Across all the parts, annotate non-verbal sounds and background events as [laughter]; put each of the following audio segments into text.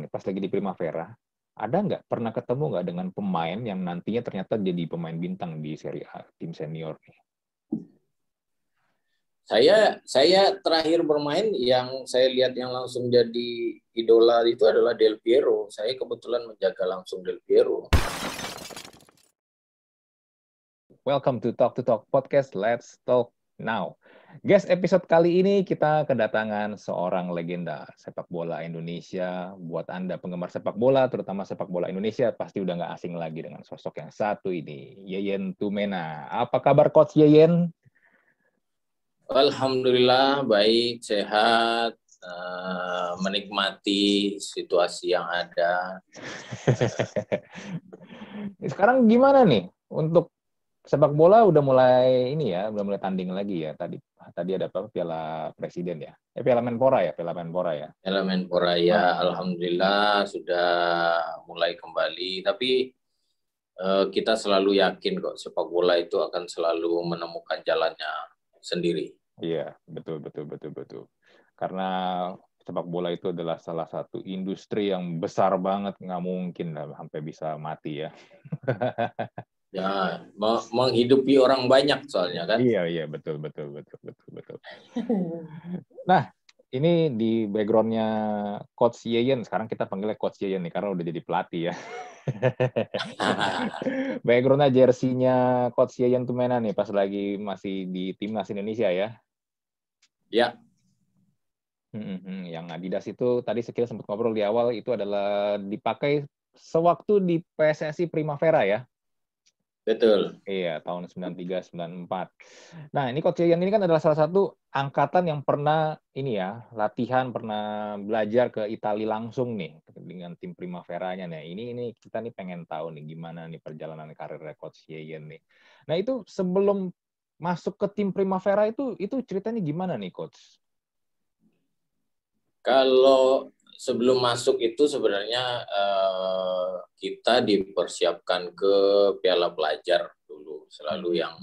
nih, pas lagi di Primavera, ada nggak pernah ketemu nggak dengan pemain yang nantinya ternyata jadi pemain bintang di Serie A tim senior nih? Saya saya terakhir bermain yang saya lihat yang langsung jadi idola itu adalah Del Piero. Saya kebetulan menjaga langsung Del Piero. Welcome to Talk to Talk Podcast. Let's talk now. Guys, episode kali ini kita kedatangan seorang legenda sepak bola Indonesia. Buat Anda penggemar sepak bola, terutama sepak bola Indonesia, pasti udah nggak asing lagi dengan sosok yang satu ini, Yeyen Tumena. Apa kabar Coach Yeyen? Alhamdulillah baik, sehat, uh, menikmati situasi yang ada. [laughs] Sekarang gimana nih untuk sepak bola udah mulai ini ya, udah mulai tanding lagi ya tadi. Tadi ada apa? Piala Presiden ya. Eh Piala Menpora ya, Piala Menpora ya. Piala Menpora ya, oh. alhamdulillah sudah mulai kembali. Tapi uh, kita selalu yakin kok sepak bola itu akan selalu menemukan jalannya sendiri. Iya, betul betul betul betul. Karena sepak bola itu adalah salah satu industri yang besar banget, nggak mungkin lah sampai bisa mati ya. [laughs] Ya, menghidupi orang banyak soalnya kan. Iya, iya, betul, betul, betul, betul, betul. Nah, ini di backgroundnya Coach Yeyen, sekarang kita panggilnya Coach Yeyen nih, karena udah jadi pelatih ya. [laughs] backgroundnya jersinya Coach Yeyen Tumena nih, pas lagi masih di timnas Indonesia ya. Ya. Hmm, yang Adidas itu tadi sekilas sempat ngobrol di awal itu adalah dipakai sewaktu di PSSI Primavera ya. Betul. Iya, tahun 93 94. Nah, ini Coach Yayan ini kan adalah salah satu angkatan yang pernah ini ya, latihan pernah belajar ke Italia langsung nih dengan tim Primavera-nya nih. Ini ini kita nih pengen tahu nih gimana nih perjalanan karir Coach Yayan nih. Nah, itu sebelum masuk ke tim Primavera itu itu ceritanya gimana nih Coach? Kalau sebelum masuk itu sebenarnya uh, kita dipersiapkan ke Piala Pelajar dulu selalu hmm. yang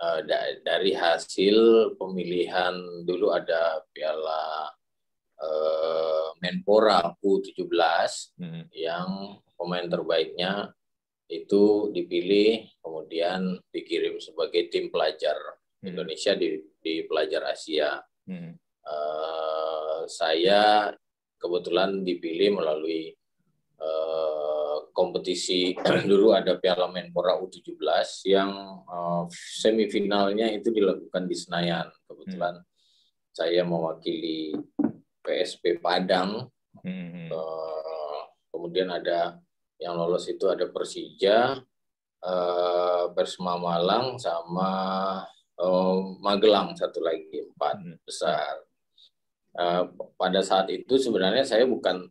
uh, da dari hasil pemilihan dulu ada Piala uh, Menpora U17 hmm. yang pemain terbaiknya itu dipilih kemudian dikirim sebagai tim pelajar hmm. Indonesia di di pelajar Asia. Hmm. Uh, saya kebetulan dipilih melalui uh, kompetisi [clears throat] dulu ada Piala Menpora U17 yang uh, semifinalnya itu dilakukan di Senayan. Kebetulan hmm. saya mewakili PSP Padang. Hmm. Uh, kemudian ada yang lolos itu ada Persija, uh, Persema Malang sama uh, Magelang satu lagi empat hmm. besar. Eh, pada saat itu sebenarnya saya bukan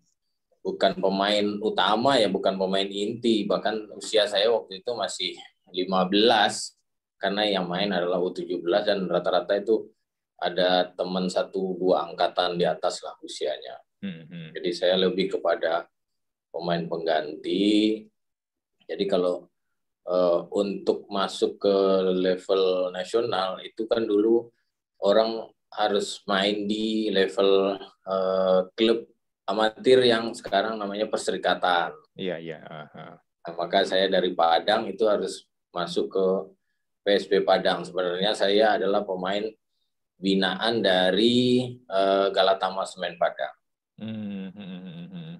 bukan pemain utama ya, bukan pemain inti, bahkan usia saya waktu itu masih 15 karena yang main adalah U17 dan rata-rata itu ada teman satu dua angkatan di atas lah usianya. Hmm, hmm. Jadi saya lebih kepada pemain pengganti. Jadi kalau uh, untuk masuk ke level nasional itu kan dulu orang harus main di level uh, klub amatir yang sekarang namanya perserikatan. Iya iya. Uh-huh. Nah, maka saya dari Padang itu harus masuk ke PSB Padang. Sebenarnya saya adalah pemain binaan dari uh, Galatama Semen Padang. Hmm, hmm, hmm, hmm.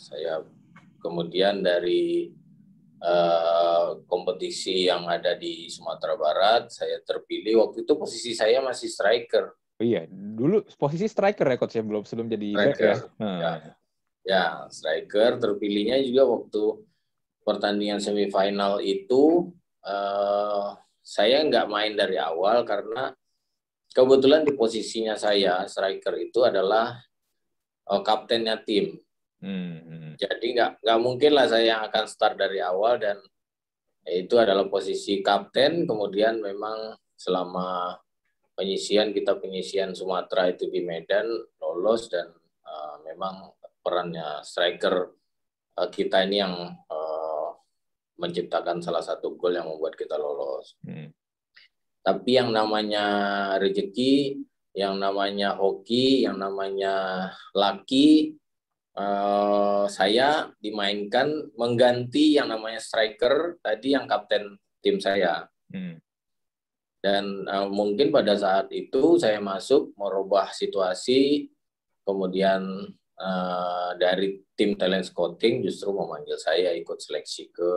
Saya kemudian dari uh, kompetisi yang ada di Sumatera Barat. Saya terpilih waktu itu posisi saya masih striker. Oh iya, dulu posisi striker ya coach ya belum sebelum jadi striker. back ya. Hmm. ya. Ya, striker terpilihnya juga waktu pertandingan semifinal itu uh, saya nggak main dari awal karena kebetulan di posisinya saya striker itu adalah uh, kaptennya tim. Hmm, hmm. Jadi nggak nggak mungkin lah saya yang akan start dari awal dan itu adalah posisi kapten. Kemudian memang selama penyisian kita penyisian Sumatera itu di Medan lolos dan uh, memang perannya striker uh, kita ini yang uh, menciptakan salah satu gol yang membuat kita lolos. Hmm. Tapi yang namanya rezeki, yang namanya hoki, yang namanya laki uh, saya dimainkan mengganti yang namanya striker tadi yang kapten tim saya. Hmm. Dan uh, mungkin pada saat itu saya masuk merubah situasi, kemudian uh, dari tim talent scouting justru memanggil saya ikut seleksi ke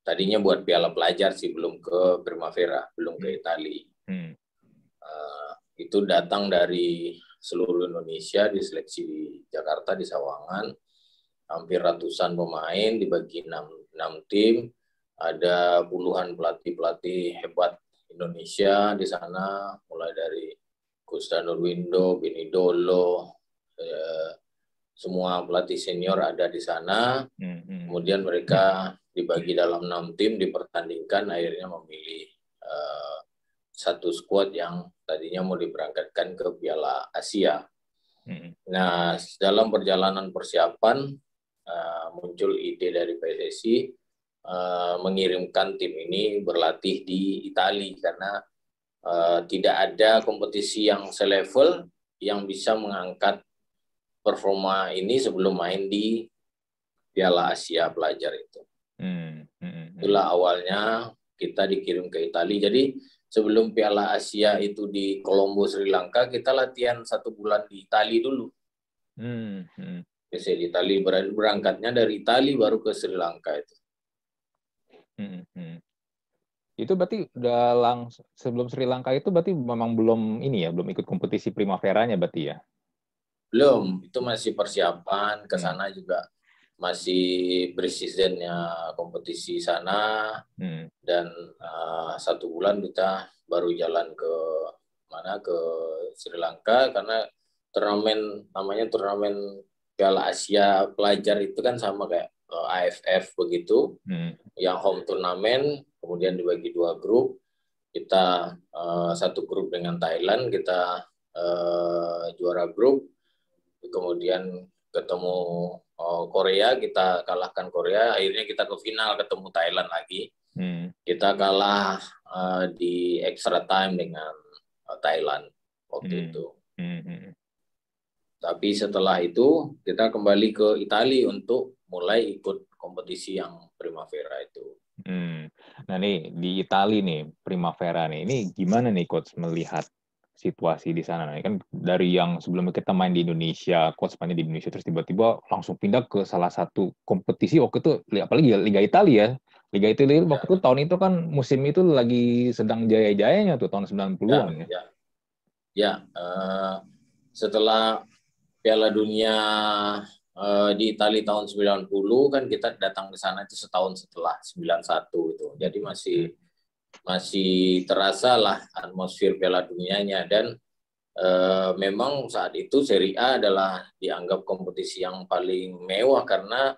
tadinya buat piala pelajar sih belum ke Primavera, belum ke. Italia. Hmm. Uh, itu datang dari seluruh Indonesia di seleksi di Jakarta di Sawangan hampir ratusan pemain dibagi enam, enam tim ada puluhan pelatih pelatih hebat Indonesia di sana mulai dari Gusta Nurwindo, Bini Dolo, eh, semua pelatih senior ada di sana. Hmm, hmm. Kemudian mereka dibagi dalam enam tim dipertandingkan akhirnya memilih uh, satu skuad yang tadinya mau diberangkatkan ke Piala Asia. Hmm. Nah dalam perjalanan persiapan uh, muncul ide dari PSSI uh, mengirimkan tim ini berlatih di Italia karena uh, tidak ada kompetisi yang selevel yang bisa mengangkat performa ini sebelum main di Piala Asia pelajar itu. Hmm, hmm, hmm. Itulah awalnya kita dikirim ke Italia. Jadi sebelum Piala Asia itu di Kolombo Sri Lanka kita latihan satu bulan di Italia dulu. Hmm, hmm. Biasanya di Italia berangkatnya dari Italia baru ke Sri Lanka itu. Hmm, hmm. Itu berarti udah lang sebelum Sri Lanka itu berarti memang belum ini ya, belum ikut kompetisi Primaveranya berarti ya? Belum, itu masih persiapan ke hmm. sana hmm. juga masih presidennya kompetisi sana. Hmm. dan uh, satu bulan kita baru jalan ke mana ke Sri Lanka. Karena turnamen namanya turnamen Piala Asia pelajar itu kan sama kayak uh, eh, AFF begitu. Hmm. yang home turnamen kemudian dibagi dua grup. Kita uh, satu grup dengan Thailand kita uh, juara grup. Kemudian ketemu Korea kita kalahkan Korea akhirnya kita ke final ketemu Thailand lagi hmm. kita kalah uh, di extra time dengan uh, Thailand waktu hmm. itu hmm, hmm. tapi setelah itu kita kembali ke Italia untuk mulai ikut kompetisi yang Primavera itu hmm. nah nih di Italia nih Primavera nih ini gimana nih coach melihat situasi di sana. Nah, kan dari yang sebelumnya kita main di Indonesia, coach mainnya di Indonesia, terus tiba-tiba langsung pindah ke salah satu kompetisi waktu itu, apalagi Liga Italia ya. Liga Italia waktu itu tahun itu kan musim itu lagi sedang jaya-jayanya tuh tahun 90-an ya. Ya, ya uh, setelah Piala Dunia uh, di Italia tahun 90 kan kita datang ke sana itu setahun setelah 91 itu. Jadi masih masih terasa lah atmosfer Piala Dunianya dan e, memang saat itu Serie A adalah dianggap kompetisi yang paling mewah karena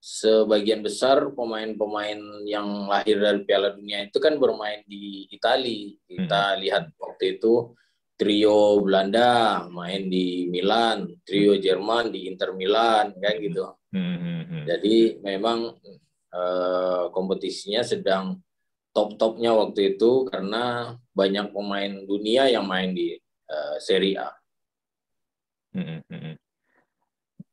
sebagian besar pemain-pemain yang lahir dari Piala Dunia itu kan bermain di Italia. Kita hmm. lihat waktu itu trio Belanda main di Milan, trio Jerman di Inter Milan, kan gitu. Hmm. hmm, hmm. Jadi memang uh, kompetisinya sedang top-topnya waktu itu karena banyak pemain dunia yang main di uh, Serie A. Hmm, hmm, hmm.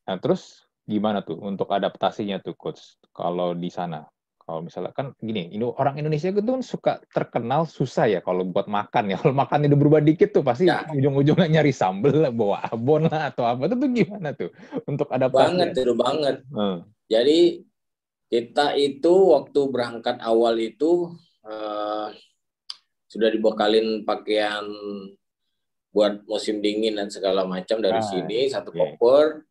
Nah, terus gimana tuh untuk adaptasinya tuh coach kalau di sana? Kalau misalnya kan gini, ini orang Indonesia itu kan suka terkenal susah ya kalau buat makan ya. [laughs] Kalau makan itu berubah dikit tuh pasti ya. ujung-ujungnya nyari sambel lah, bawa abon lah atau apa. Itu tuh gimana tuh untuk adaptasi? Banget, itu banget. Hmm. Jadi kita itu waktu berangkat awal itu uh, sudah dibekalin pakaian buat musim dingin dan segala macam dari ah, sini satu okay. koper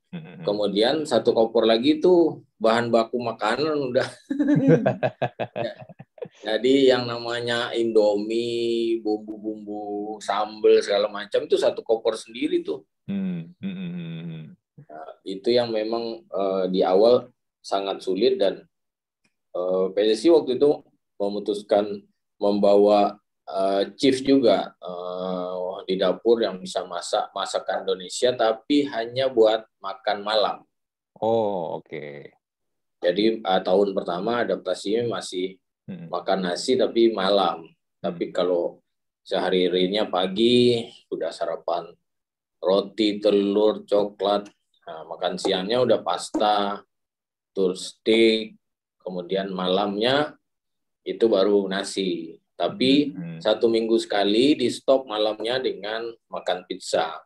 kemudian satu koper lagi tuh bahan baku makanan udah [laughs] jadi yang namanya indomie bumbu-bumbu sambel segala macam itu satu koper sendiri tuh mm-hmm. nah, itu yang memang uh, di awal sangat sulit dan uh, PSSI waktu itu memutuskan membawa uh, chief juga uh, di dapur yang bisa masak masakan Indonesia tapi hanya buat makan malam. Oh, oke. Okay. Jadi uh, tahun pertama adaptasinya masih hmm. makan nasi tapi malam. Tapi kalau sehari-harinya pagi sudah sarapan roti, telur, coklat, Nah, makan siangnya udah pasta, terus steak, kemudian malamnya itu baru nasi. Tapi hmm. satu minggu sekali di stop malamnya dengan makan pizza.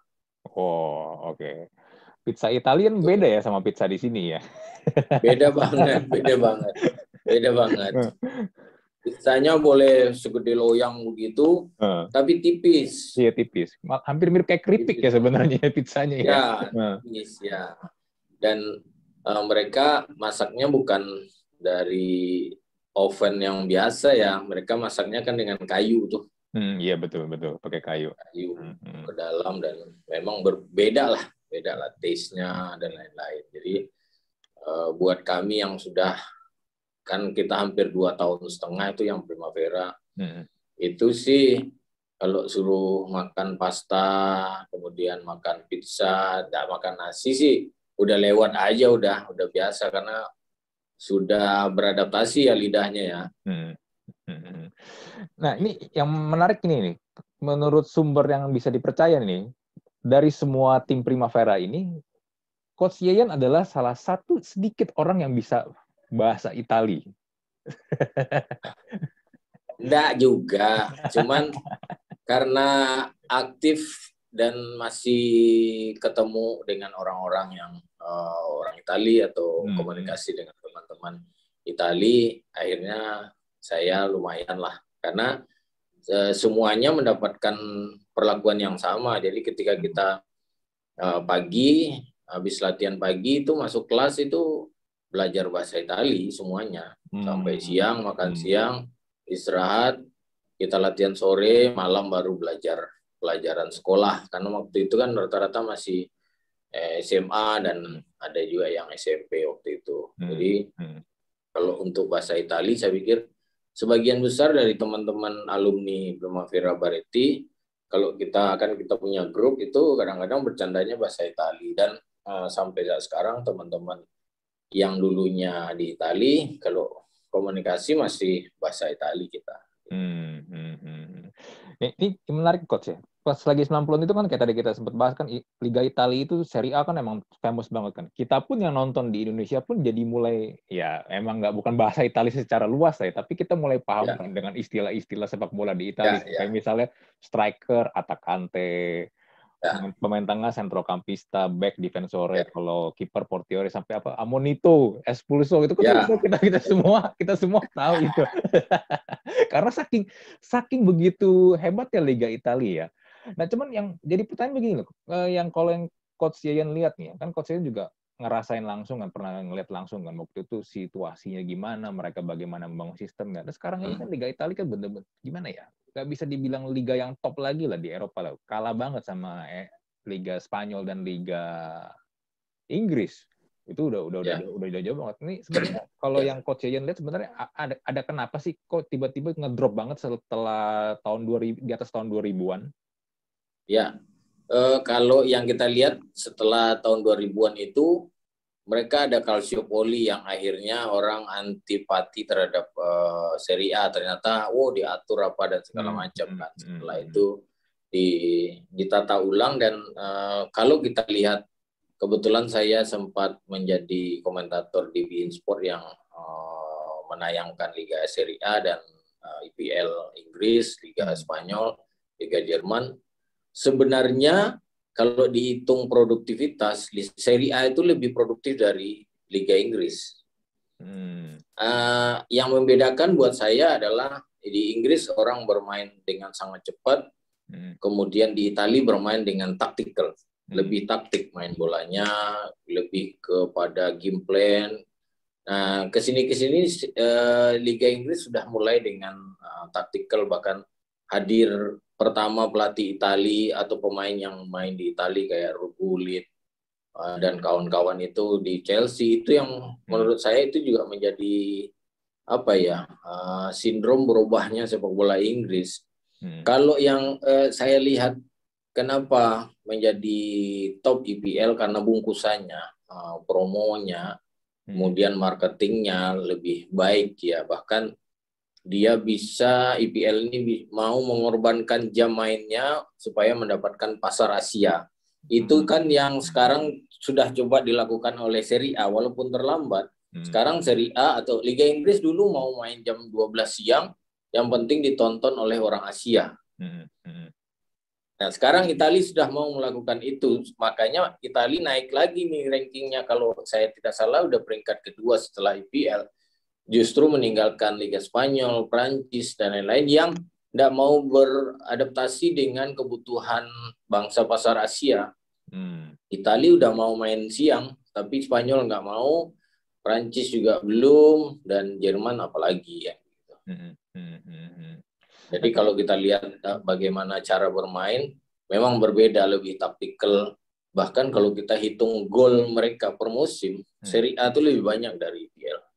Oh, oke. Okay. Pizza Italian beda ya sama pizza di sini ya? Beda banget, beda banget. Beda banget. Pizzanya boleh segede loyang begitu, uh. tapi tipis. Iya tipis. Hampir mirip kayak keripik ya sebenarnya [laughs] pizzanya ya. Ya, uh. tipis ya. Dan uh, mereka masaknya bukan dari oven yang biasa ya. Mereka masaknya kan dengan kayu tuh. Hmm, iya betul betul pakai kayu. Kayu hmm, hmm. ke dalam dan memang berbeda lah, beda lah taste-nya dan lain-lain. Jadi uh, buat kami yang sudah kan kita hampir dua tahun setengah itu yang primavera hmm. itu sih kalau suruh makan pasta kemudian makan pizza tidak makan nasi sih udah lewat aja udah udah biasa karena sudah beradaptasi ya lidahnya ya. Hmm. Hmm. Nah ini yang menarik ini nih, menurut sumber yang bisa dipercaya nih dari semua tim Primavera ini, Coach Yeyan adalah salah satu sedikit orang yang bisa bahasa Itali? Enggak juga, cuman karena aktif dan masih ketemu dengan orang-orang yang uh, orang Itali atau hmm. komunikasi dengan teman-teman Itali, akhirnya saya lumayan lah karena uh, semuanya mendapatkan perlakuan yang sama. Jadi ketika kita uh, pagi habis latihan pagi itu masuk kelas itu belajar bahasa Itali semuanya hmm. sampai siang makan hmm. siang istirahat kita latihan sore malam baru belajar pelajaran sekolah karena waktu itu kan rata-rata masih eh, SMA dan ada juga yang SMP waktu itu hmm. jadi hmm. kalau untuk bahasa Itali saya pikir sebagian besar dari teman-teman alumni Primavera Baretti kalau kita akan kita punya grup itu kadang-kadang bercandanya bahasa Itali dan uh, sampai saat sekarang teman-teman yang dulunya di Itali, kalau komunikasi masih bahasa Itali kita. Hmm, hmm, hmm. Ini, ini menarik coach ya. Pas lagi 90 itu kan kayak tadi kita sempat bahas kan Liga Italia itu Serie A kan emang famous banget kan. Kita pun yang nonton di Indonesia pun jadi mulai ya emang nggak bukan bahasa Italia secara luas ya, tapi kita mulai paham ya. kan dengan istilah-istilah sepak bola di Italia. Ya, ya. Kayak misalnya striker, atakante, Ya. Pemain tengah centrocampista, back defensore, ya. kalau kiper Portiore sampai apa Amonito, Espulso itu kan ya. kita kita semua kita semua tahu itu. [laughs] Karena saking saking begitu hebat ya Liga Italia ya. Nah, cuman yang jadi pertanyaan begini loh, eh, yang kalau yang coach Yayan lihat nih, kan coach Yayan juga ngerasain langsung kan pernah ngeliat langsung kan waktu itu situasinya gimana mereka bagaimana membangun sistem kan. Dan sekarang ini hmm. kan Liga Italia kan bener-bener gimana ya nggak bisa dibilang liga yang top lagi lah di Eropa lah. Kalah banget sama eh, Liga Spanyol dan Liga Inggris. Itu udah udah yeah. udah, udah udah jauh banget. Ini sebenarnya [clears throat] kalau yeah. yang coach Jayan lihat sebenarnya ada ada kenapa sih kok tiba-tiba ngedrop banget setelah tahun 2000 di atas tahun 2000-an? Ya. Uh, kalau yang kita lihat setelah tahun 2000-an itu mereka ada kalsiopoli yang akhirnya orang antipati terhadap uh, Serie A. Ternyata oh diatur apa dan segala hmm, macam hmm, kan. Setelah hmm. itu di ditata ulang dan uh, kalau kita lihat kebetulan saya sempat menjadi komentator di Bein Sport yang uh, menayangkan Liga Serie A dan uh, IPL Inggris, Liga Spanyol, Liga Jerman sebenarnya kalau dihitung produktivitas, Serie A itu lebih produktif dari Liga Inggris. Hmm. Uh, yang membedakan buat saya adalah di Inggris orang bermain dengan sangat cepat, hmm. kemudian di Italia bermain dengan taktikal, hmm. lebih taktik main bolanya, lebih kepada game plan. Nah, ke sini ke sini uh, Liga Inggris sudah mulai dengan uh, taktikal bahkan hadir pertama pelatih Itali atau pemain yang main di Itali kayak Rugulit uh, dan kawan-kawan itu di Chelsea itu yang hmm. menurut saya itu juga menjadi apa ya uh, sindrom berubahnya sepak bola Inggris. Hmm. Kalau yang uh, saya lihat kenapa menjadi top IPL karena bungkusannya, uh, promonya, hmm. kemudian marketingnya lebih baik ya bahkan dia bisa IPL ini mau mengorbankan jam mainnya supaya mendapatkan pasar Asia. Itu hmm. kan yang sekarang sudah coba dilakukan oleh Serie A walaupun terlambat. Hmm. Sekarang Serie A atau Liga Inggris dulu mau main jam 12 siang, yang penting ditonton oleh orang Asia. Hmm. Nah, sekarang Italia sudah mau melakukan itu. Makanya Italia naik lagi nih rankingnya. Kalau saya tidak salah, udah peringkat kedua setelah IPL. Justru meninggalkan Liga Spanyol, Prancis, dan lain-lain yang tidak mau beradaptasi dengan kebutuhan bangsa pasar Asia. Hmm. Italia udah mau main siang, tapi Spanyol nggak mau, Prancis juga belum, dan Jerman apalagi ya. Hmm. Hmm. Hmm. hmm. Jadi kalau kita lihat eh, bagaimana cara bermain, memang berbeda, lebih taktikal. Bahkan kalau kita hitung gol mereka per musim, hmm. Serie A itu lebih banyak dari IPL.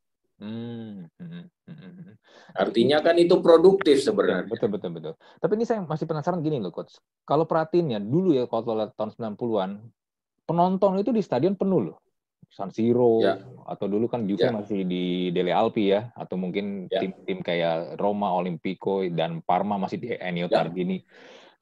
Hmm. Hmm. Hmm. Artinya kan itu produktif sebenarnya. Betul, betul, betul. Tapi ini saya masih penasaran gini loh, Coach. Kalau perhatiinnya, dulu ya kalau tahun 90-an, penonton itu di stadion penuh loh. San Siro ya. atau dulu kan Juve ya. masih di Dele Alpi ya atau mungkin ya. tim-tim ya. kayak Roma, Olimpico dan Parma masih di Ennio ya. Tardini.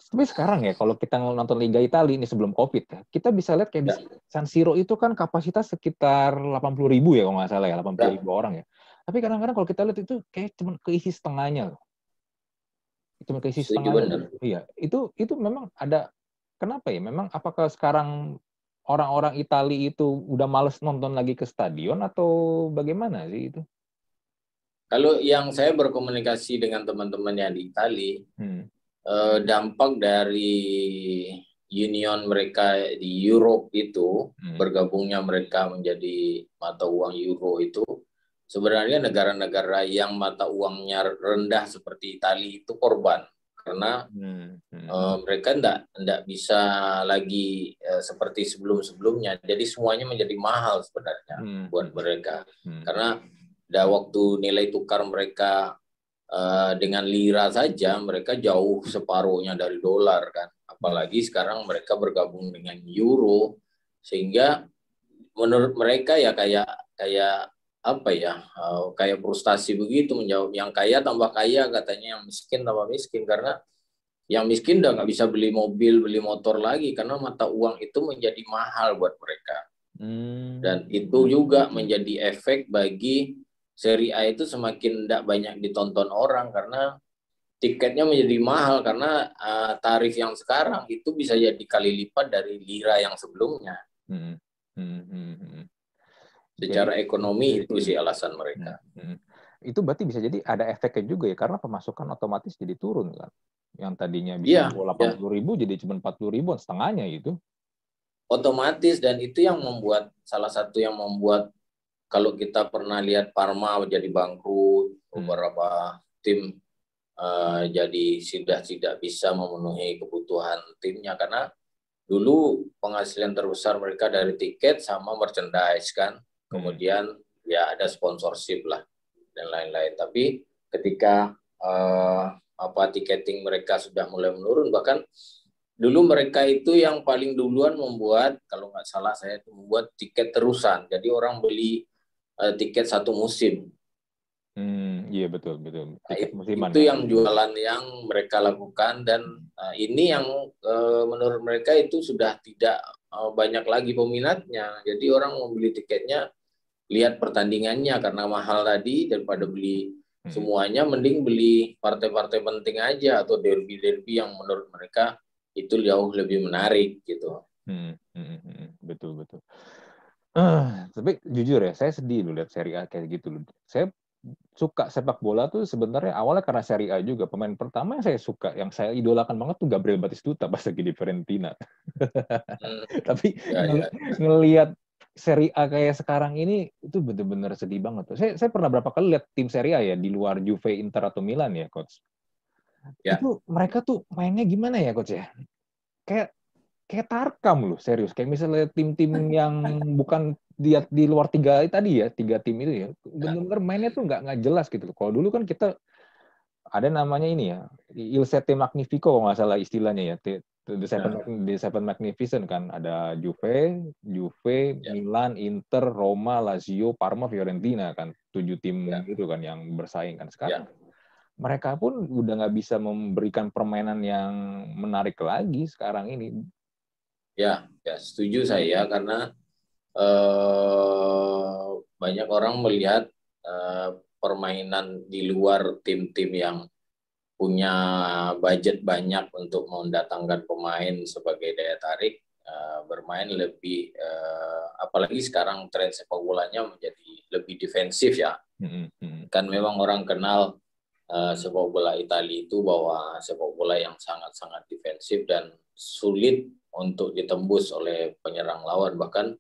Tapi sekarang ya kalau kita nonton Liga Italia ini sebelum Covid ya, kita bisa lihat kayak ya. di San Siro itu kan kapasitas sekitar 80 ribu ya kalau nggak salah ya, 80 ya. ribu orang ya. Tapi kadang-kadang kalau kita lihat itu kayak cuma keisi setengahnya loh. Cuma keisi setengahnya. Iya, itu itu memang ada kenapa ya? Memang apakah sekarang orang-orang Italia itu udah males nonton lagi ke stadion atau bagaimana sih itu? Kalau yang saya berkomunikasi dengan teman-teman yang di Italia, hmm. Eh, dampak dari union mereka di Europe itu hmm. bergabungnya mereka menjadi mata uang euro itu sebenarnya negara-negara yang mata uangnya rendah seperti Italia itu korban karena hmm, hmm. Uh, mereka tidak tidak bisa lagi uh, seperti sebelum-sebelumnya. Jadi semuanya menjadi mahal sebenarnya hmm. buat mereka. Hmm. Karena ada waktu nilai tukar mereka uh, dengan lira saja mereka jauh separuhnya dari dolar kan. Apalagi sekarang mereka bergabung dengan euro. Sehingga menurut mereka ya kayak kayak apa ya uh, kayak frustasi begitu menjawab. Yang kaya tambah kaya katanya yang miskin tambah miskin. Karena yang miskin udah nggak bisa beli mobil beli motor lagi. Karena mata uang itu menjadi mahal buat mereka. Hmm. dan itu juga menjadi efek bagi seri A itu semakin tidak banyak ditonton orang karena tiketnya menjadi mahal karena uh, tarif yang sekarang itu bisa jadi kali lipat dari lira yang sebelumnya. Hmm. Hmm. Hmm. hmm secara ekonomi itu sih alasan mereka. Hmm, hmm. Itu berarti bisa jadi ada efeknya juga ya karena pemasukan otomatis jadi turun kan. Yang tadinya bisa ya, 80 ya. ribu jadi cuma 40 ribu setengahnya itu. Otomatis dan itu yang membuat salah satu yang membuat kalau kita pernah lihat Parma menjadi bangkrut, hmm. beberapa tim uh, jadi sudah tidak bisa memenuhi kebutuhan timnya karena dulu penghasilan terbesar mereka dari tiket sama merchandise kan kemudian ya ada sponsorship lah dan lain-lain. Tapi ketika uh, apa tiketing mereka sudah mulai menurun, bahkan dulu mereka itu yang paling duluan membuat kalau nggak salah saya itu membuat tiket terusan. Jadi orang beli uh, tiket satu musim. Hmm, iya betul betul. Nah, tiket musiman. Itu ya. yang jualan yang mereka lakukan dan uh, ini yang uh, menurut mereka itu sudah tidak uh, banyak lagi peminatnya. Jadi orang membeli tiketnya lihat pertandingannya karena mahal tadi daripada beli hmm. semuanya mending beli partai-partai penting aja atau derby-derby yang menurut mereka itu jauh lebih menarik gitu. Hmm, hmm, hmm, hmm. betul betul. Uh, tapi jujur ya, saya sedih loh lihat Serie A kayak gitu loh. Saya suka sepak bola tuh sebenarnya awalnya karena Serie A juga. Pemain pertama yang saya suka, yang saya idolakan banget tuh Gabriel Batistuta pas lagi di Fiorentina. Hmm. [laughs] Tapi ya, ya. ngelihat Seri A kayak sekarang ini itu benar-benar sedih banget. Saya saya pernah berapa kali lihat tim Seri A ya di luar Juve, Inter atau Milan ya, coach. Ya. Itu mereka tuh mainnya gimana ya, coach ya? Kayak kayak tarkam loh, serius. Kayak misalnya tim-tim yang bukan di di luar tiga tadi ya, tiga tim itu ya. Benar-benar mainnya tuh nggak nggak jelas gitu. Kalau dulu kan kita ada namanya ini ya, Il Sette Magnifico kalau nggak salah istilahnya ya, The Seven, yeah. The Seven Magnificent kan ada Juve, Juve, yeah. Milan, Inter, Roma, Lazio, Parma, Fiorentina kan tujuh tim yeah. itu kan yang bersaing kan sekarang. Yeah. Mereka pun udah nggak bisa memberikan permainan yang menarik lagi sekarang ini. Ya, ya setuju saya karena eh, banyak orang melihat eh, permainan di luar tim-tim yang punya budget banyak untuk mendatangkan pemain sebagai daya tarik uh, bermain lebih uh, apalagi sekarang tren sepak bolanya menjadi lebih defensif ya mm-hmm. kan memang orang kenal uh, sepak bola Italia itu bahwa sepak bola yang sangat-sangat defensif dan sulit untuk ditembus oleh penyerang lawan bahkan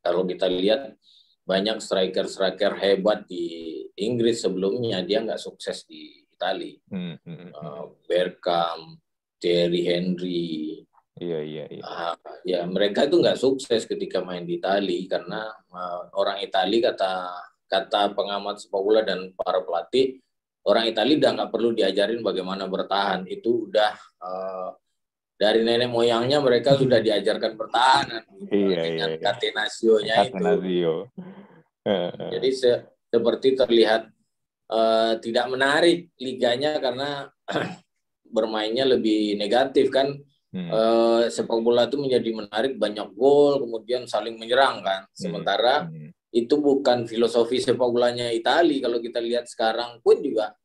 kalau kita lihat banyak striker-striker hebat di Inggris sebelumnya dia nggak sukses di Itali. Hmm, hmm, uh, Bergkamp, Thierry Henry. Iya iya. iya. Uh, ya mereka itu nggak sukses ketika main di Itali karena uh, orang Itali kata kata pengamat sepak bola dan para pelatih orang Itali udah nggak perlu diajarin bagaimana bertahan itu udah uh, dari nenek moyangnya mereka sudah diajarkan pertahanan iya, dengan iya, iya. Itu. Jadi se seperti terlihat uh, tidak menarik liganya karena [clears throat] bermainnya lebih negatif kan hmm. uh, sepak bola itu menjadi menarik banyak gol kemudian saling menyerang kan hmm. sementara hmm. itu bukan filosofi sepak bolanya Italia kalau kita lihat sekarang pun juga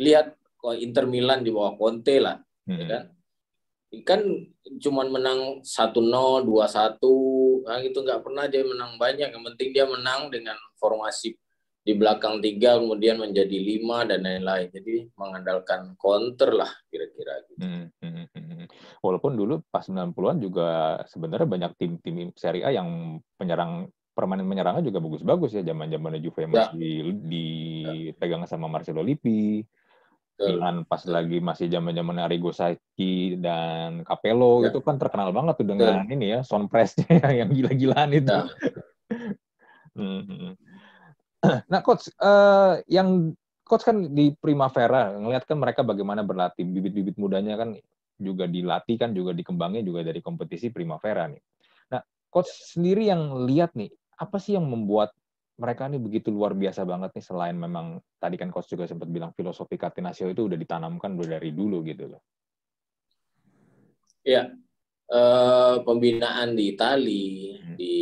lihat Inter Milan di bawah Conte lah ya hmm. ya kan kan cuman menang 1-0, 2-1, nah gitu nggak pernah dia menang banyak. Yang penting dia menang dengan formasi di belakang tiga kemudian menjadi lima dan lain-lain jadi mengandalkan counter lah kira-kira gitu. Hmm, hmm, hmm, hmm. walaupun dulu pas 90-an juga sebenarnya banyak tim-tim Serie A yang penyerang permainan menyerangnya juga bagus-bagus ya zaman-zaman Juve ya. masih dipegang sama Marcelo Lippi Milan pas lagi masih zaman-zaman Arrigo Sacchi dan Capello ya. itu kan terkenal banget tuh dengan ya. ini ya sound press-nya [laughs] yang gila-gilaan itu. Ya. [laughs] [clears throat] Nah, coach, uh, yang coach kan di Primavera ngelihat kan mereka bagaimana berlatih bibit-bibit mudanya kan juga dilatih kan juga dikembangin juga dari kompetisi Primavera nih. Nah, coach sendiri yang lihat nih apa sih yang membuat mereka ini begitu luar biasa banget nih selain memang tadi kan coach juga sempat bilang filosofi Catenaccio itu udah ditanamkan udah dari dulu gitu loh. Ya, uh, pembinaan di Itali, hmm. di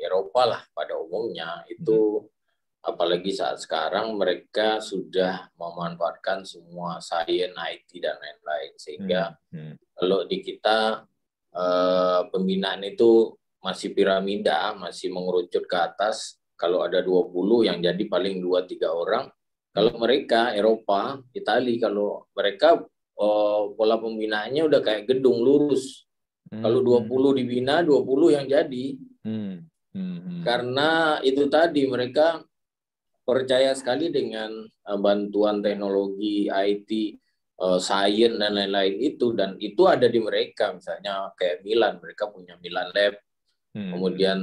Eropa lah pada umumnya itu hmm. apalagi saat sekarang mereka sudah memanfaatkan semua sains IT dan lain-lain sehingga hmm. Hmm. kalau di kita eh, pembinaan itu masih piramida masih mengerucut ke atas kalau ada 20 yang jadi paling 2 3 orang kalau mereka Eropa Italia kalau mereka oh, pola pembinaannya udah kayak gedung lurus hmm. kalau 20 dibina 20 yang jadi hmm. Hmm. Karena itu tadi mereka percaya sekali dengan uh, bantuan teknologi IT, uh, sains dan lain-lain itu dan itu ada di mereka misalnya kayak Milan mereka punya Milan Lab, hmm. kemudian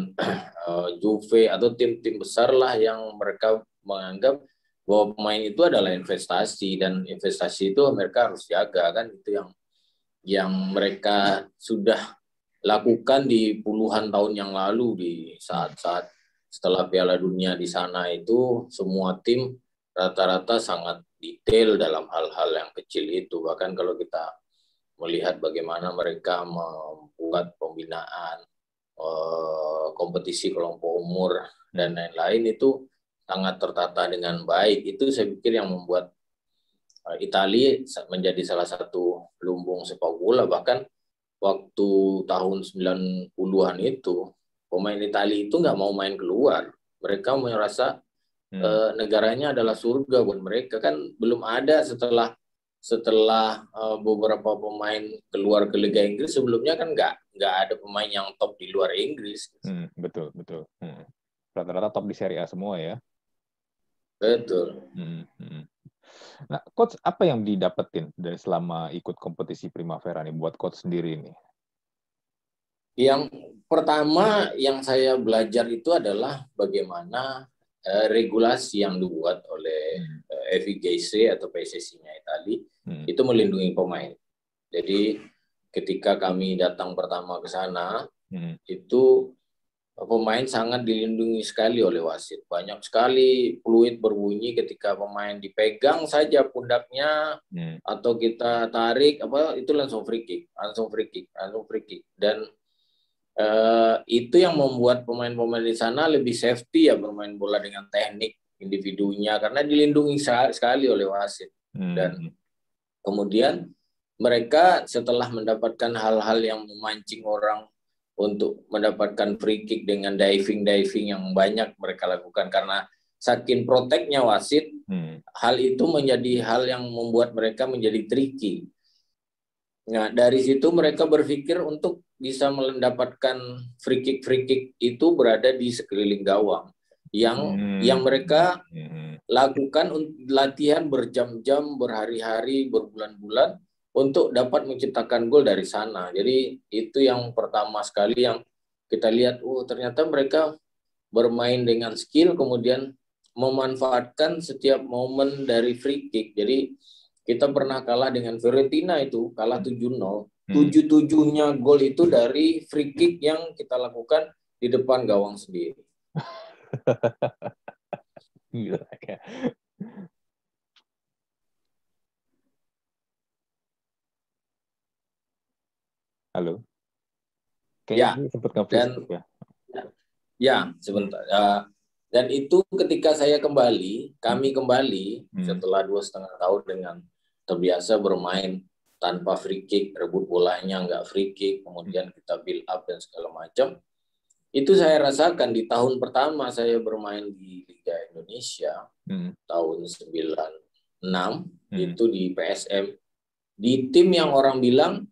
uh, [clears throat] Juve atau tim-tim besar lah yang mereka menganggap bahwa pemain itu adalah investasi dan investasi itu mereka harus jaga kan? Itu yang yang mereka sudah lakukan di puluhan tahun yang lalu di saat-saat setelah Piala Dunia di sana itu. Semua tim rata-rata sangat detail dalam hal-hal yang kecil itu. Bahkan kalau kita melihat bagaimana mereka membuat pembinaan kompetisi kelompok umur dan lain-lain itu sangat tertata dengan baik itu saya pikir yang membuat eh, Italia menjadi salah satu lumbung sepak bola bahkan waktu tahun 90-an itu pemain Italia itu nggak mau main keluar. Mereka merasa hmm. e, negaranya adalah surga buat mereka kan belum ada setelah setelah e, beberapa pemain keluar ke Liga Inggris sebelumnya kan nggak nggak ada pemain yang top di luar Inggris. Hmm, betul betul. Hmm. Rata-rata top di Serie A semua ya. Betul. Hmm, hmm. Nah, coach apa yang didapetin dari selama ikut kompetisi Primavera nih buat coach sendiri nih? Yang pertama yang saya belajar itu adalah bagaimana uh, regulasi yang dibuat oleh uh, hmm. FIGC atau PSSI-nya Itali hmm. itu melindungi pemain. Jadi ketika kami datang pertama ke sana hmm. itu pemain sangat dilindungi sekali oleh wasit. Banyak sekali fluid berbunyi ketika pemain dipegang saja pundaknya hmm. atau kita tarik apa itu langsung free kick, langsung free kick, langsung free kick. Dan uh, itu yang membuat pemain-pemain di sana lebih safety ya bermain bola dengan teknik individunya karena dilindungi sekali oleh wasit. Hmm. Dan kemudian mereka setelah mendapatkan hal-hal yang memancing orang untuk mendapatkan free kick dengan diving-diving yang banyak mereka lakukan karena saking proteknya wasit, hmm. hal itu menjadi hal yang membuat mereka menjadi tricky. Nah, dari situ mereka berpikir untuk bisa mendapatkan free kick free kick itu berada di sekeliling gawang yang hmm. yang mereka hmm. lakukan latihan berjam-jam, berhari-hari, berbulan-bulan untuk dapat menciptakan gol dari sana. Jadi itu yang pertama sekali yang kita lihat, oh ternyata mereka bermain dengan skill kemudian memanfaatkan setiap momen dari free kick. Jadi kita pernah kalah dengan Fiorentina itu, kalah 7-0. Hmm. Tujuh-tujuhnya gol itu dari free kick yang kita lakukan di depan gawang sendiri. [laughs] Gila ya. Halo. Kayaknya ya. sempat dan, ya. Ya, sebentar. Uh, dan itu ketika saya kembali, kami kembali hmm. setelah dua setengah tahun dengan terbiasa bermain tanpa free kick, rebut bolanya nggak free kick, kemudian kita build up dan segala macam. Itu saya rasakan di tahun pertama saya bermain di Liga Indonesia hmm. tahun 96 hmm. itu di PSM di tim yang orang bilang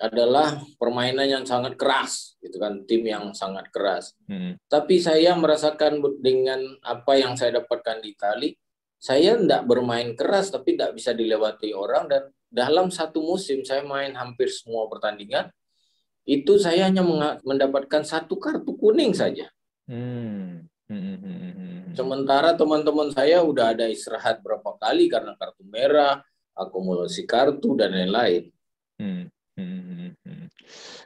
adalah permainan yang sangat keras, gitu kan, tim yang sangat keras. Hmm. Tapi saya merasakan dengan apa yang saya dapatkan di Itali, saya tidak bermain keras tapi tidak bisa dilewati orang dan dalam satu musim saya main hampir semua pertandingan itu saya hanya mendapatkan satu kartu kuning saja. Hmm. Hmm, hmm. Sementara teman-teman saya udah ada istirahat berapa kali karena kartu merah, akumulasi kartu dan lain-lain. Hmm.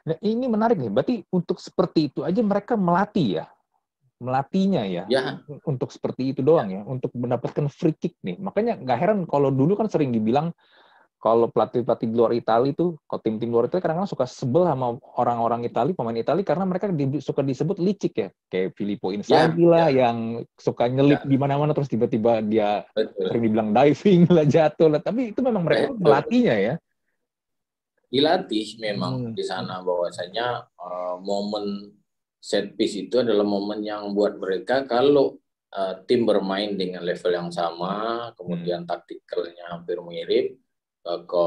Nah, ini menarik nih. Berarti untuk seperti itu aja mereka melatih ya, melatihnya ya, ya. untuk seperti itu doang ya, untuk mendapatkan free kick nih. Makanya nggak heran kalau dulu kan sering dibilang kalau pelatih-pelatih di luar Italia itu, kalau tim-tim luar Italia kadang-kadang suka sebel sama orang-orang Italia, pemain Italia karena mereka di, suka disebut licik ya, kayak Filippo Inzaghi ya, lah ya. yang suka nyelip ya. di mana-mana terus tiba-tiba dia Betul. sering dibilang diving [laughs] lah jatuh lah, tapi itu memang mereka Betul. melatihnya ya dilatih memang hmm. di sana bahwasanya uh, momen set piece itu adalah momen yang buat mereka kalau uh, tim bermain dengan level yang sama, kemudian hmm. taktikalnya hampir mirip, ke,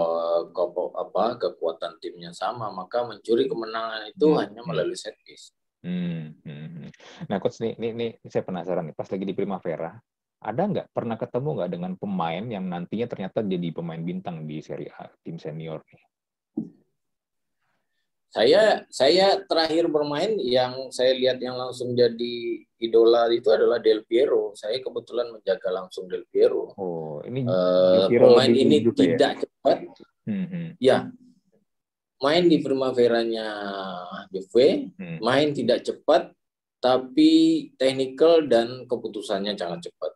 ke apa kekuatan timnya sama, maka mencuri kemenangan itu hmm. hanya melalui set piece. Hmm. Hmm. Nah, coach nih, nih, nih, saya penasaran nih. Pas lagi di Primavera, ada nggak pernah ketemu nggak dengan pemain yang nantinya ternyata jadi pemain bintang di Serie A tim senior nih? Saya saya terakhir bermain yang saya lihat yang langsung jadi idola itu adalah Del Piero. Saya kebetulan menjaga langsung Del Piero. Oh, ini uh, pemain ini ya? tidak ya? cepat. Hmm, hmm. Ya, main di Primavera-nya Juve, hmm. main tidak cepat, tapi technical dan keputusannya sangat cepat.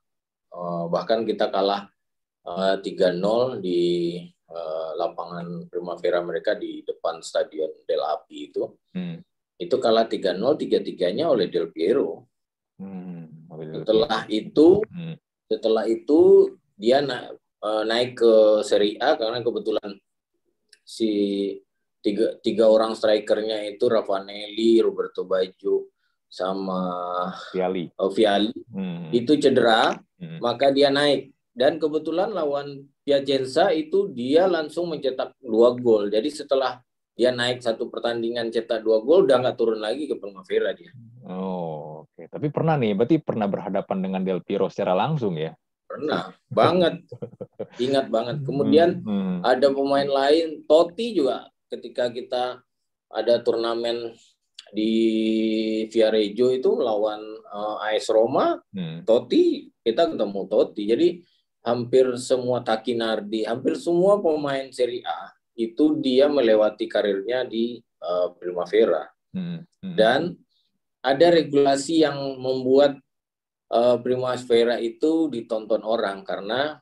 Uh, bahkan kita kalah uh, eh, 3-0 di uh, lapangan Primavera mereka di depan Stadion Del Api itu. Hmm. Itu kalah 3-0, tiga-tiganya oleh Del Piero. Hmm. Setelah itu, hmm. setelah itu dia na uh, naik ke Serie A karena kebetulan si tiga, tiga orang strikernya itu Ravanelli, Roberto Baggio, sama Viali, uh, Viali hmm. itu cedera, hmm. maka dia naik dan kebetulan lawan Piacenza itu dia langsung mencetak dua gol. Jadi setelah dia naik satu pertandingan cetak dua gol, udah nggak turun lagi ke Primavera dia. Oh, oke. Okay. Tapi pernah nih, berarti pernah berhadapan dengan Del Piero secara langsung ya? Pernah, banget. [laughs] Ingat banget. Kemudian hmm, hmm. ada pemain lain, Totti juga ketika kita ada turnamen di Viareggio itu lawan uh, AS Roma, hmm. Totti kita ketemu Totti. Jadi hampir semua Takinardi, hampir semua pemain Serie A itu dia melewati karirnya di uh, Primavera. Hmm, hmm. Dan ada regulasi yang membuat uh, Primavera itu ditonton orang karena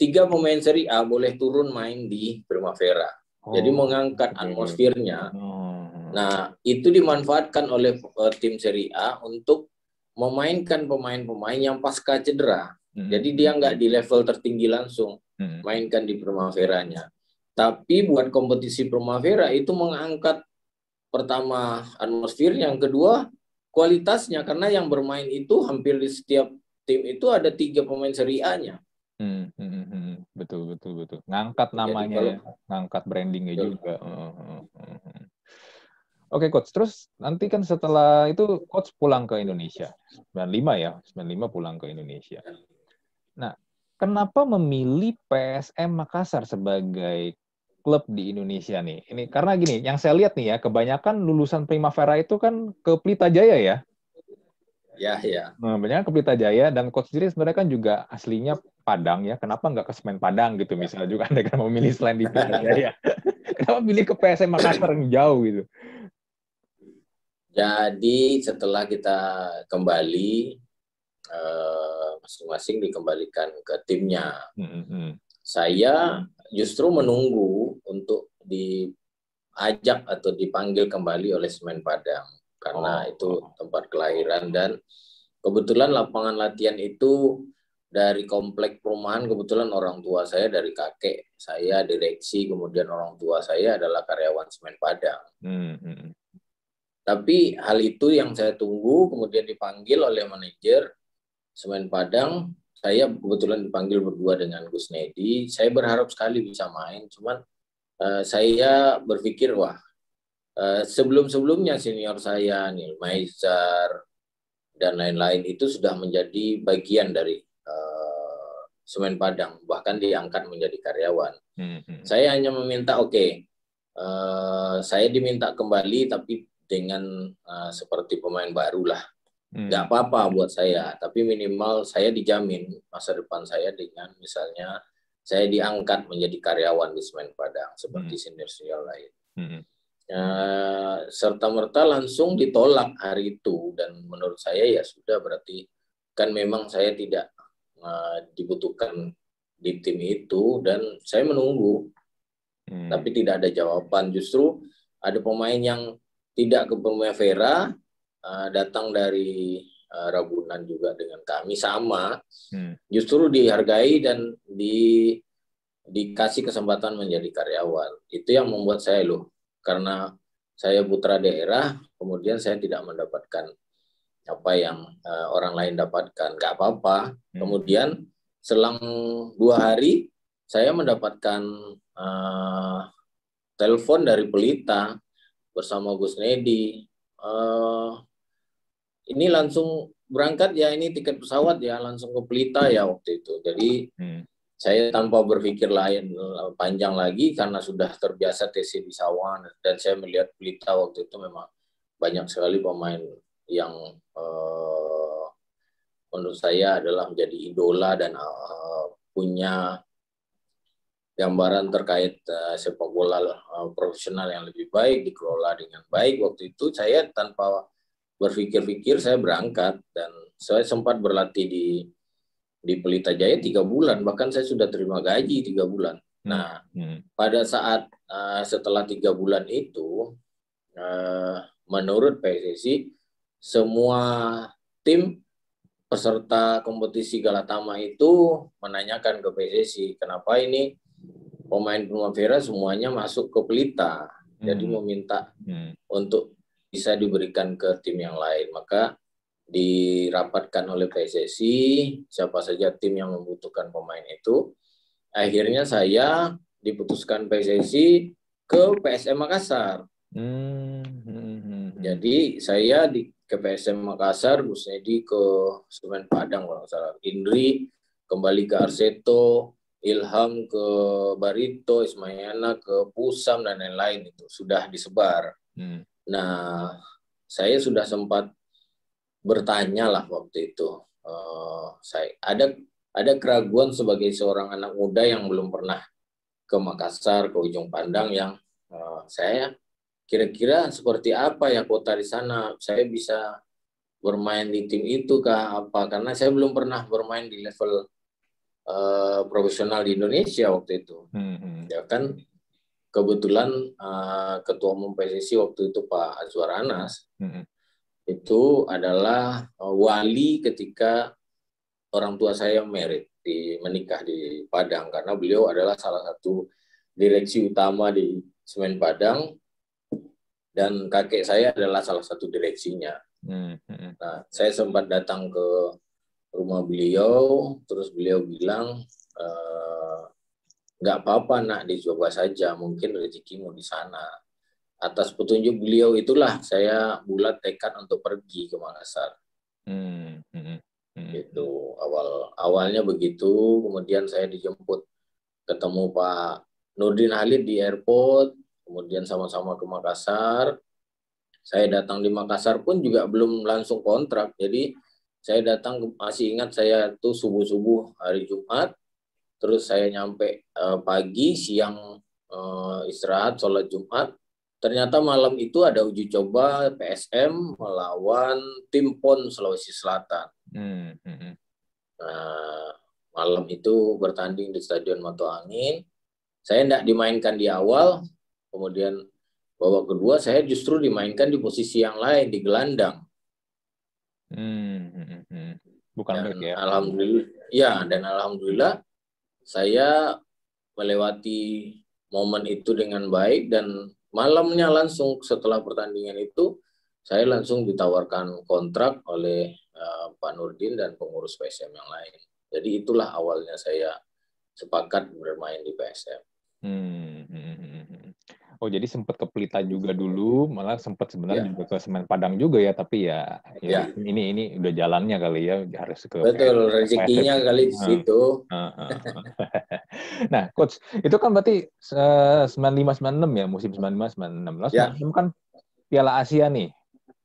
tiga pemain Serie A boleh turun main di Primavera. Oh, Jadi mengangkat atmosfernya. Oh. Nah, itu dimanfaatkan oleh uh, tim Serie A untuk memainkan pemain-pemain yang pasca cedera. Hmm. Jadi dia nggak di level tertinggi langsung hmm. mainkan di Primavera-nya. Tapi buat kompetisi Primavera itu mengangkat pertama atmosfer, yang kedua kualitasnya karena yang bermain itu hampir di setiap tim itu ada tiga pemain Serie A-nya. Hmm, hmm, hmm, hmm. betul betul betul. Ngangkat namanya kalau, ya, ngangkat brandingnya betul. juga. Oke coach, terus nanti kan setelah itu coach pulang ke Indonesia. 95 ya, 95 pulang ke Indonesia. Kenapa memilih PSM Makassar sebagai klub di Indonesia nih? Ini karena gini, yang saya lihat nih ya, kebanyakan lulusan Primavera itu kan ke Pelita Jaya ya. Ya, ya. Nah, banyak ke Pelita Jaya dan coach sendiri sebenarnya kan juga aslinya Padang ya. Kenapa nggak ke Semen Padang gitu misalnya juga [laughs] Anda kan memilih selain di Pelita Jaya. [laughs] Kenapa pilih ke PSM Makassar yang jauh gitu? Jadi setelah kita kembali masing-masing dikembalikan ke timnya. Mm-hmm. Saya justru menunggu untuk diajak atau dipanggil kembali oleh Semen Padang karena oh. itu tempat kelahiran dan kebetulan lapangan latihan itu dari komplek perumahan kebetulan orang tua saya dari kakek saya direksi kemudian orang tua saya adalah karyawan Semen Padang. Mm-hmm. Tapi hal itu yang saya tunggu kemudian dipanggil oleh manajer Semen Padang. Saya kebetulan dipanggil berdua dengan Gus Nedi. Saya berharap sekali bisa main, cuman uh, saya berpikir wah uh, sebelum-sebelumnya senior saya Nil Maizar dan lain-lain itu sudah menjadi bagian dari uh, Semen Padang, bahkan diangkat menjadi karyawan. Hmm, hmm. Saya hanya meminta oke, okay, uh, saya diminta kembali tapi dengan uh, seperti pemain baru lah. Hmm. Gak apa-apa buat saya, tapi minimal saya dijamin masa depan saya dengan misalnya saya diangkat menjadi karyawan di Semen Padang seperti hmm. senior-senior lain. Hmm. Uh, serta merta langsung ditolak hari itu dan menurut saya ya sudah berarti kan memang saya tidak uh, dibutuhkan di tim itu dan saya menunggu hmm. tapi tidak ada jawaban justru ada pemain yang tidak ke Primavera uh, datang dari uh, Ragunan juga dengan kami sama hmm. justru dihargai dan di dikasih kesempatan menjadi karyawan itu yang membuat saya loh karena saya putra daerah kemudian saya tidak mendapatkan apa yang uh, orang lain dapatkan nggak apa-apa hmm. kemudian selang dua hari saya mendapatkan uh, telepon dari Pelita bersama Gus Nedi. Uh, ini langsung berangkat ya ini tiket pesawat ya langsung ke Pelita ya waktu itu. Jadi hmm. saya tanpa berpikir lain panjang lagi karena sudah terbiasa TC di Sawan dan saya melihat Pelita waktu itu memang banyak sekali pemain yang uh, menurut saya adalah menjadi idola dan uh, punya gambaran terkait uh, sepak bola uh, profesional yang lebih baik dikelola dengan baik waktu itu saya tanpa berpikir-pikir saya berangkat dan saya sempat berlatih di di Pelita Jaya tiga bulan bahkan saya sudah terima gaji tiga bulan nah hmm. pada saat uh, setelah tiga bulan itu uh, menurut PSSI semua tim peserta kompetisi Galatama itu menanyakan ke PSSI kenapa ini pemain Primavera semuanya masuk ke Pelita. Hmm. Jadi meminta hmm. untuk bisa diberikan ke tim yang lain. Maka dirapatkan oleh PSSI siapa saja tim yang membutuhkan pemain itu. Akhirnya saya diputuskan PSSI ke PSM Makassar. Hmm. Hmm. hmm. Jadi saya di ke PSM Makassar, Gus Nedi ke Semen Padang kalau salah. Indri kembali ke Arseto, Ilham ke Barito, Ismayana ke Pusam dan lain-lain itu sudah disebar. Hmm. Nah, saya sudah sempat bertanya lah waktu itu. Uh, saya ada ada keraguan sebagai seorang anak muda yang belum pernah ke Makassar, ke Ujung Pandang yang uh, saya kira-kira seperti apa ya kota di sana? Saya bisa bermain di tim itu kah apa? Karena saya belum pernah bermain di level uh, profesional di Indonesia waktu itu. Hmm. hmm. Ya kan kebetulan uh, ketua umum PSSI waktu itu Pak Azwar Anas hmm. hmm. itu adalah uh, wali ketika orang tua saya merit di menikah di Padang karena beliau adalah salah satu direksi utama di Semen Padang dan kakek saya adalah salah satu direksinya. Hmm, hmm. Nah, saya sempat datang ke rumah beliau, terus beliau bilang eh, nggak apa-apa nak dicoba saja, mungkin rezekimu di sana. Atas petunjuk beliau itulah saya bulat tekad untuk pergi ke Makassar. Hmm, hmm, hmm. Itu awal awalnya begitu, kemudian saya dijemput ketemu Pak Nurdin Halid di airport, kemudian sama-sama ke Makassar. Saya datang di Makassar pun juga belum langsung kontrak, jadi saya datang masih ingat saya tuh subuh subuh hari Jumat, terus saya nyampe uh, pagi siang uh, istirahat sholat Jumat. Ternyata malam itu ada uji coba PSM melawan tim PON Sulawesi Selatan. Hmm. hmm, hmm. Nah, malam itu bertanding di Stadion Mato Angin. Saya tidak dimainkan di awal, Kemudian babak kedua saya justru dimainkan di posisi yang lain di gelandang. Hmm, hmm. Bukan dan ya. Alhamdulillah, ya dan alhamdulillah saya melewati momen itu dengan baik dan malamnya langsung setelah pertandingan itu saya langsung ditawarkan kontrak oleh uh, Pak Nurdin dan pengurus PSM yang lain. Jadi itulah awalnya saya sepakat bermain di PSM. Hmm, hmm, hmm. Oh jadi sempat ke Pelita juga dulu, malah sempat sebenarnya ya. juga ke Semen Padang juga ya, tapi ya, ya, ya. ini ini udah jalannya kali ya harus ke. Betul rezekinya kali di situ. [laughs] nah, coach itu kan berarti sembilan lima sembilan enam ya musim sembilan lima sembilan enam. Ya. kan Piala Asia nih,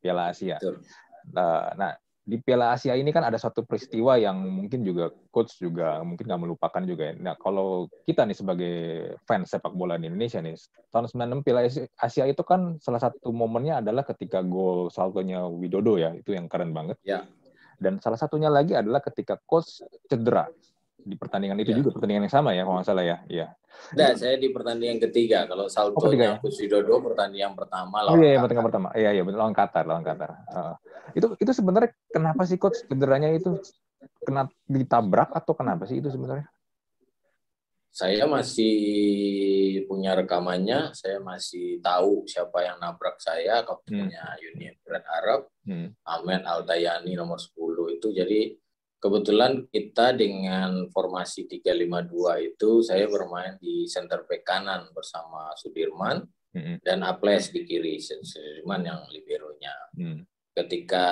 Piala Asia. Betul. Nah, nah di Piala Asia ini kan ada satu peristiwa yang mungkin juga coach juga mungkin nggak melupakan juga ya. Nah kalau kita nih sebagai fans sepak bola di Indonesia nih tahun 96 Piala Asia itu kan salah satu momennya adalah ketika gol saltonya Widodo ya itu yang keren banget. Ya. Dan salah satunya lagi adalah ketika coach cedera di pertandingan itu ya. juga pertandingan yang sama ya kalau nggak salah ya. Iya. Nah, saya di pertandingan ketiga. Kalau salto oh, ya? Widodo pertandingan pertama lawan. Oh iya, iya pertandingan pertama. Iya iya lawan Qatar, lawan Qatar. Uh, itu itu sebenarnya kenapa sih coach cederanya itu kena ditabrak atau kenapa sih itu sebenarnya? Saya masih punya rekamannya, saya masih tahu siapa yang nabrak saya, kaptennya hmm. Uni Emirat Arab, hmm. Ahmed Altayani nomor 10 itu. Jadi kebetulan kita dengan formasi 352 itu saya bermain di center back kanan bersama Sudirman mm-hmm. dan Aples di kiri Sudirman yang liberonya. Mm. Ketika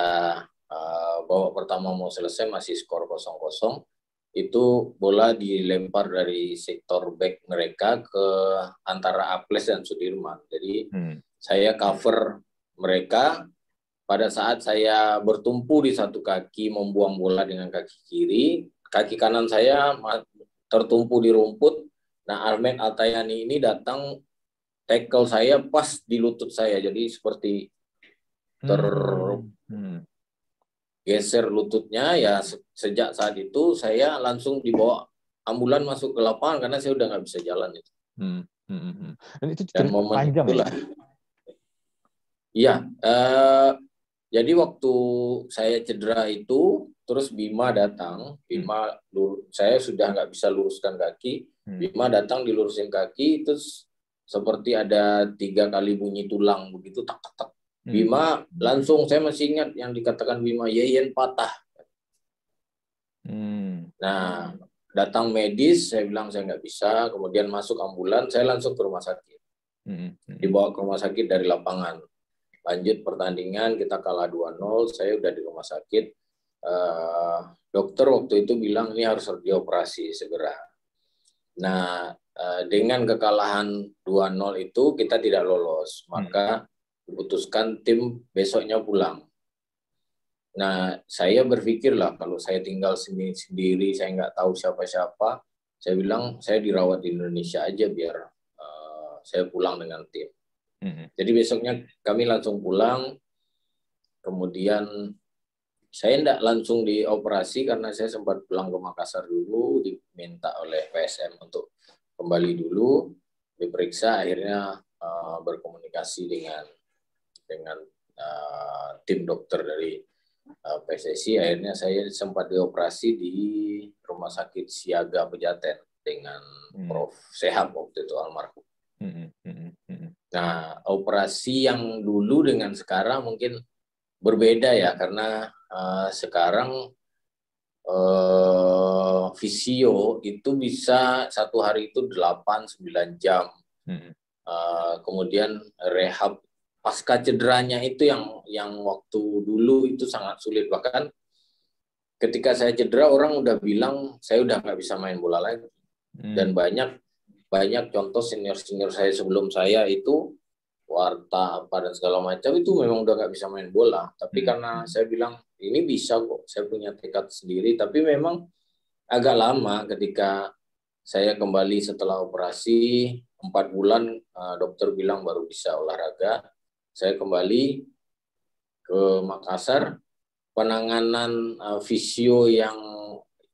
uh, babak pertama mau selesai masih skor 0-0 itu bola dilempar dari sektor back mereka ke antara Aples dan Sudirman. Jadi mm. saya cover mereka pada saat saya bertumpu di satu kaki membuang bola dengan kaki kiri, kaki kanan saya tertumpu di rumput. Nah, Ahmed Altayani ini datang tackle saya pas di lutut saya. Jadi seperti ter hmm. hmm. geser lututnya ya sejak saat itu saya langsung dibawa ambulan masuk ke lapangan karena saya udah nggak bisa jalan itu. Hmm. Hmm. hmm. Dan itu Dan momen panjang ya? itulah. Iya, uh, jadi waktu saya cedera itu, terus Bima datang. Bima, lur, saya sudah nggak bisa luruskan kaki. Hmm. Bima datang dilurusin kaki, terus seperti ada tiga kali bunyi tulang begitu, tak tak tak. Hmm. Bima langsung, saya masih ingat yang dikatakan Bima, Yeyen patah. Hmm. Nah, datang medis, saya bilang saya nggak bisa. Kemudian masuk ambulan, saya langsung ke rumah sakit. Hmm. Dibawa ke rumah sakit dari lapangan lanjut pertandingan kita kalah 2-0 saya udah di rumah sakit. Uh, dokter waktu itu bilang ini harus dioperasi segera. Nah uh, dengan kekalahan 2-0 itu kita tidak lolos hmm. maka diputuskan tim besoknya pulang. Nah saya berpikirlah kalau saya tinggal sendiri sendiri saya nggak tahu siapa-siapa saya bilang saya dirawat di Indonesia aja biar uh, saya pulang dengan tim Hmm. Jadi besoknya kami langsung pulang. Kemudian saya tidak langsung dioperasi karena saya sempat pulang ke Makassar dulu, diminta oleh PSM untuk kembali dulu, diperiksa, akhirnya uh, berkomunikasi dengan dengan uh, tim dokter dari uh, PSSI, akhirnya saya sempat dioperasi di Rumah Sakit Siaga Pejaten dengan hmm. Prof. Sehab waktu itu almarhum. Nah, operasi yang dulu dengan sekarang mungkin berbeda ya karena uh, sekarang uh, visio itu bisa satu hari itu 8-9 jam. Hmm. Uh, kemudian rehab pasca cederanya itu yang yang waktu dulu itu sangat sulit bahkan ketika saya cedera orang udah bilang saya udah nggak bisa main bola lagi hmm. dan banyak banyak contoh senior senior saya sebelum saya itu warta apa dan segala macam itu memang udah nggak bisa main bola. Tapi hmm. karena saya bilang ini bisa kok saya punya tekad sendiri. Tapi memang agak lama ketika saya kembali setelah operasi empat bulan eh, dokter bilang baru bisa olahraga. Saya kembali ke Makassar. Penanganan visio yang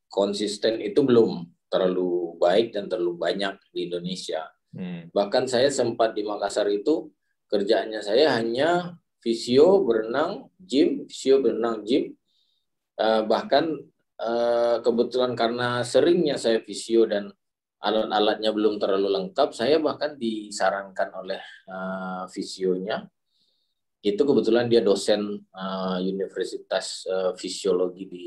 konsisten itu belum terlalu baik dan terlalu banyak di Indonesia. Hmm. Bahkan saya sempat di Makassar itu kerjaannya saya hanya visio, berenang, gym, visio, berenang, gym. Uh, bahkan uh, kebetulan karena seringnya saya visio dan alat-alatnya belum terlalu lengkap, saya bahkan disarankan oleh uh, visionya itu kebetulan dia dosen uh, Universitas uh, Fisiologi di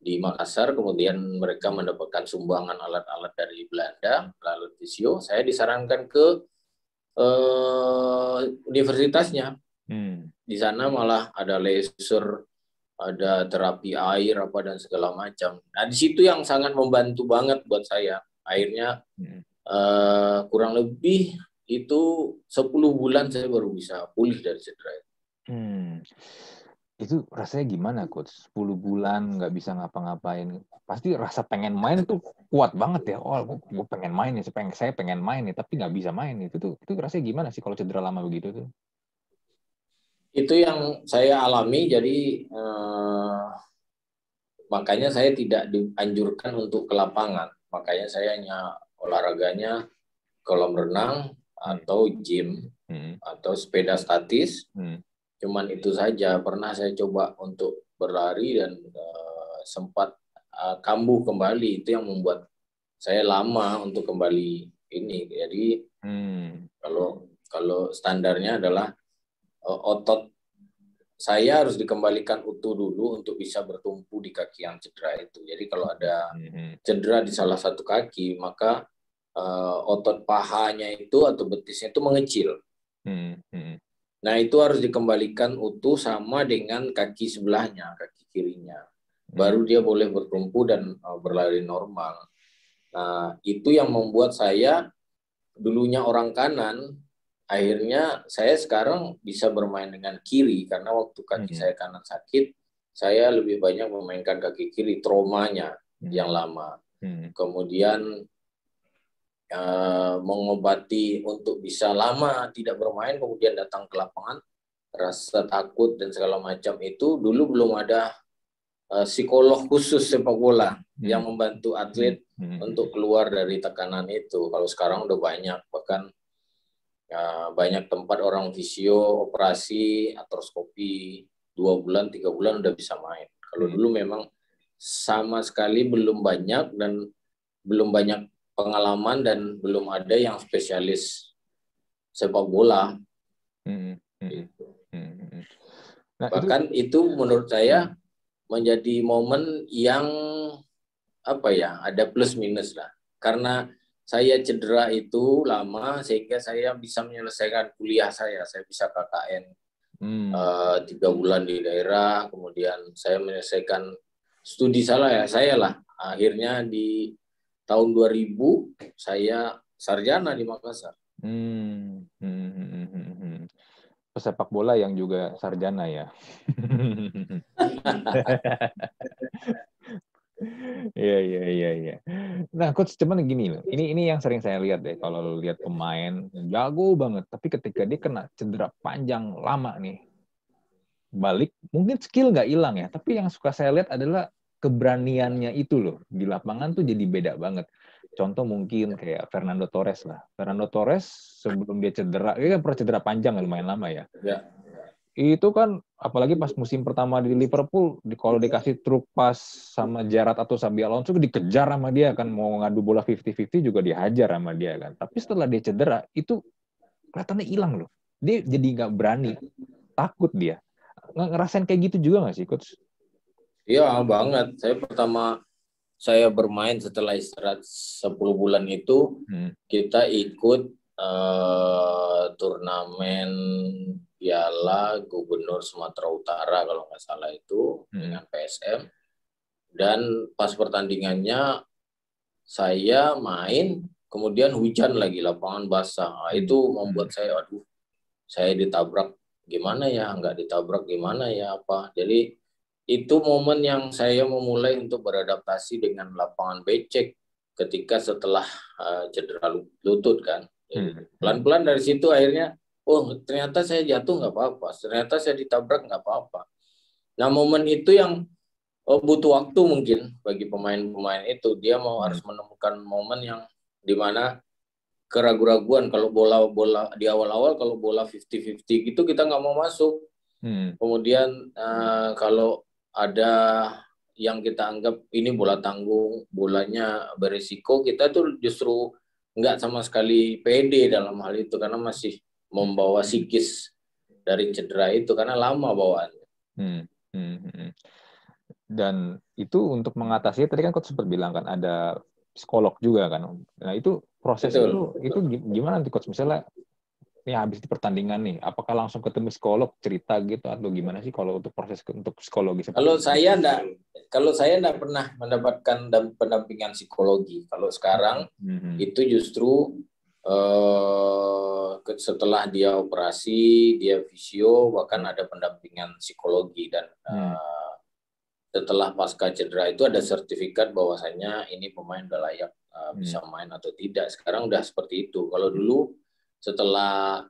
di Makassar, kemudian mereka mendapatkan sumbangan alat-alat dari Belanda lalu visio. Saya disarankan ke uh, universitasnya. Hmm. Di sana malah ada laser, ada terapi air apa dan segala macam. Nah di situ yang sangat membantu banget buat saya. Akhirnya hmm. uh, kurang lebih itu 10 bulan saya baru bisa pulih dari cedera itu. Hmm. Itu rasanya gimana coach? 10 bulan nggak bisa ngapa-ngapain. Pasti rasa pengen main itu kuat banget ya. Oh, gue pengen main nih, saya pengen, saya pengen main nih, tapi nggak bisa main. Itu tuh itu rasanya gimana sih kalau cedera lama begitu tuh? Itu yang saya alami. Jadi eh, makanya saya tidak dianjurkan untuk ke lapangan. Makanya saya hanya olahraganya kolam renang atau gym hmm. atau sepeda statis. Hmm cuman itu saja pernah saya coba untuk berlari dan uh, sempat uh, kambuh kembali itu yang membuat saya lama untuk kembali ini jadi hmm. kalau kalau standarnya adalah uh, otot saya harus dikembalikan utuh dulu untuk bisa bertumpu di kaki yang cedera itu jadi kalau ada hmm. cedera di salah satu kaki maka uh, otot pahanya itu atau betisnya itu mengecil hmm. Hmm Nah, itu harus dikembalikan utuh sama dengan kaki sebelahnya, kaki kirinya. Baru dia boleh bertumpu dan uh, berlari normal. Nah, itu yang membuat saya dulunya orang kanan, akhirnya saya sekarang bisa bermain dengan kiri karena waktu kaki hmm. saya kanan sakit, saya lebih banyak memainkan kaki kiri traumanya hmm. yang lama. Hmm. Kemudian uh, mengobati untuk bisa lama tidak bermain kemudian datang ke lapangan rasa takut dan segala macam itu dulu belum ada uh, psikolog khusus sepak bola hmm. yang membantu atlet hmm. hmm. untuk keluar dari tekanan itu kalau sekarang udah banyak bahkan uh, banyak tempat orang visio operasi artroskopi dua bulan tiga bulan udah bisa main kalau hmm. dulu memang sama sekali belum banyak dan belum banyak pengalaman dan belum ada yang spesialis sepak bola. Hmm. Hmm. Gitu. Hmm. Nah, Bahkan itu... itu menurut saya menjadi momen yang apa ya ada plus minus lah karena saya cedera itu lama sehingga saya bisa menyelesaikan kuliah saya saya bisa KKN hmm. uh, tiga bulan di daerah kemudian saya menyelesaikan studi salah ya saya lah akhirnya di tahun 2000 saya sarjana di Makassar. Hmm. Hmm, hmm, hmm, hmm. hmm. Pesepak bola yang juga sarjana ya. [laughs] Iya iya iya iya. Nah, coach cuman gini loh. Ini ini yang sering saya lihat deh kalau lihat pemain jago banget, tapi ketika dia kena cedera panjang lama nih, balik mungkin skill nggak hilang ya, tapi yang suka saya lihat adalah keberaniannya itu loh di lapangan tuh jadi beda banget. Contoh mungkin kayak Fernando Torres lah. Fernando Torres sebelum dia cedera, dia kan pernah cedera panjang lumayan lama ya. ya. Itu kan apalagi pas musim pertama di Liverpool di kalau dikasih truk pas sama Gerrard atau Sabi Alonso dikejar sama dia kan. Mau ngadu bola 50-50 juga dihajar sama dia kan. Tapi setelah dia cedera itu kelihatannya hilang loh. Dia jadi nggak berani. Takut dia. Ngerasain kayak gitu juga nggak sih coach iya banget. Saya pertama saya bermain setelah istirahat 10 bulan itu hmm. kita ikut uh, turnamen Piala Gubernur Sumatera Utara kalau nggak salah itu hmm. dengan PSM dan pas pertandingannya saya main kemudian hujan lagi lapangan basah. Nah, itu membuat hmm. saya aduh saya ditabrak gimana ya? Nggak ditabrak gimana ya? Apa? Jadi itu momen yang saya memulai untuk beradaptasi dengan lapangan becek ketika setelah uh, cedera lutut kan hmm. pelan-pelan dari situ akhirnya oh ternyata saya jatuh nggak apa-apa, ternyata saya ditabrak nggak apa-apa. Nah momen itu yang oh, butuh waktu mungkin bagi pemain-pemain itu dia mau hmm. harus menemukan momen yang di mana keraguan-raguan kalau bola-bola di awal-awal kalau bola 50-50 gitu kita nggak mau masuk. Hmm. Kemudian uh, kalau ada yang kita anggap ini bola tanggung, bolanya berisiko, kita tuh justru nggak sama sekali pede dalam hal itu karena masih membawa psikis dari cedera itu karena lama bawaannya. Hmm, hmm, hmm. Dan itu untuk mengatasi tadi kan kau sempat bilang kan ada psikolog juga kan. Nah itu proses Betul. itu itu gimana nanti coach misalnya ini habis di pertandingan nih, apakah langsung ketemu psikolog cerita gitu atau gimana sih kalau untuk proses untuk psikologi? Kalau saya enggak, kalau saya enggak pernah mendapatkan pendampingan psikologi. Kalau sekarang hmm. itu justru uh, setelah dia operasi, dia visio, bahkan ada pendampingan psikologi dan hmm. uh, setelah pasca cedera itu ada sertifikat bahwasanya ini pemain udah layak uh, hmm. bisa main atau tidak. Sekarang udah seperti itu. Kalau dulu setelah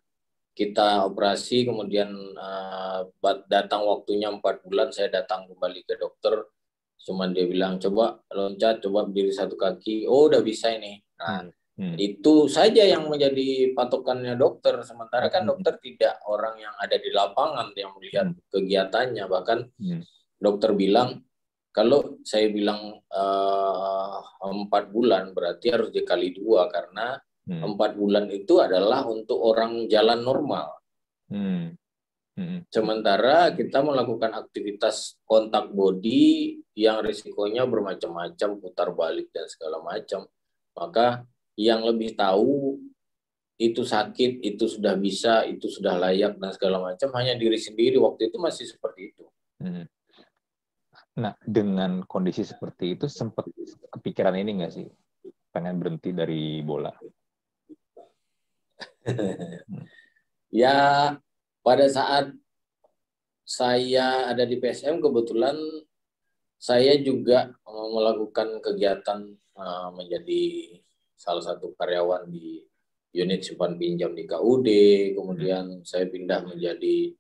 kita operasi kemudian uh, datang waktunya empat bulan saya datang kembali ke dokter cuman dia bilang coba loncat coba berdiri satu kaki oh udah bisa ini nah hmm. Hmm. Itu saja yang menjadi patokannya dokter. Sementara kan hmm. dokter tidak orang yang ada di lapangan yang melihat hmm. kegiatannya. Bahkan hmm. dokter bilang kalau saya bilang uh, empat bulan berarti harus dikali dua karena hmm. empat bulan itu adalah untuk orang jalan normal. Hmm. Hmm. Sementara kita melakukan aktivitas kontak body yang risikonya bermacam-macam, putar balik dan segala macam, maka yang lebih tahu itu sakit, itu sudah bisa, itu sudah layak dan segala macam hanya diri sendiri waktu itu masih seperti itu. Hmm. Nah, dengan kondisi seperti itu sempat kepikiran ini nggak sih pengen berhenti dari bola? [laughs] ya, pada saat saya ada di PSM kebetulan saya juga melakukan kegiatan uh, menjadi salah satu karyawan di unit simpan pinjam di KUD, kemudian saya pindah menjadi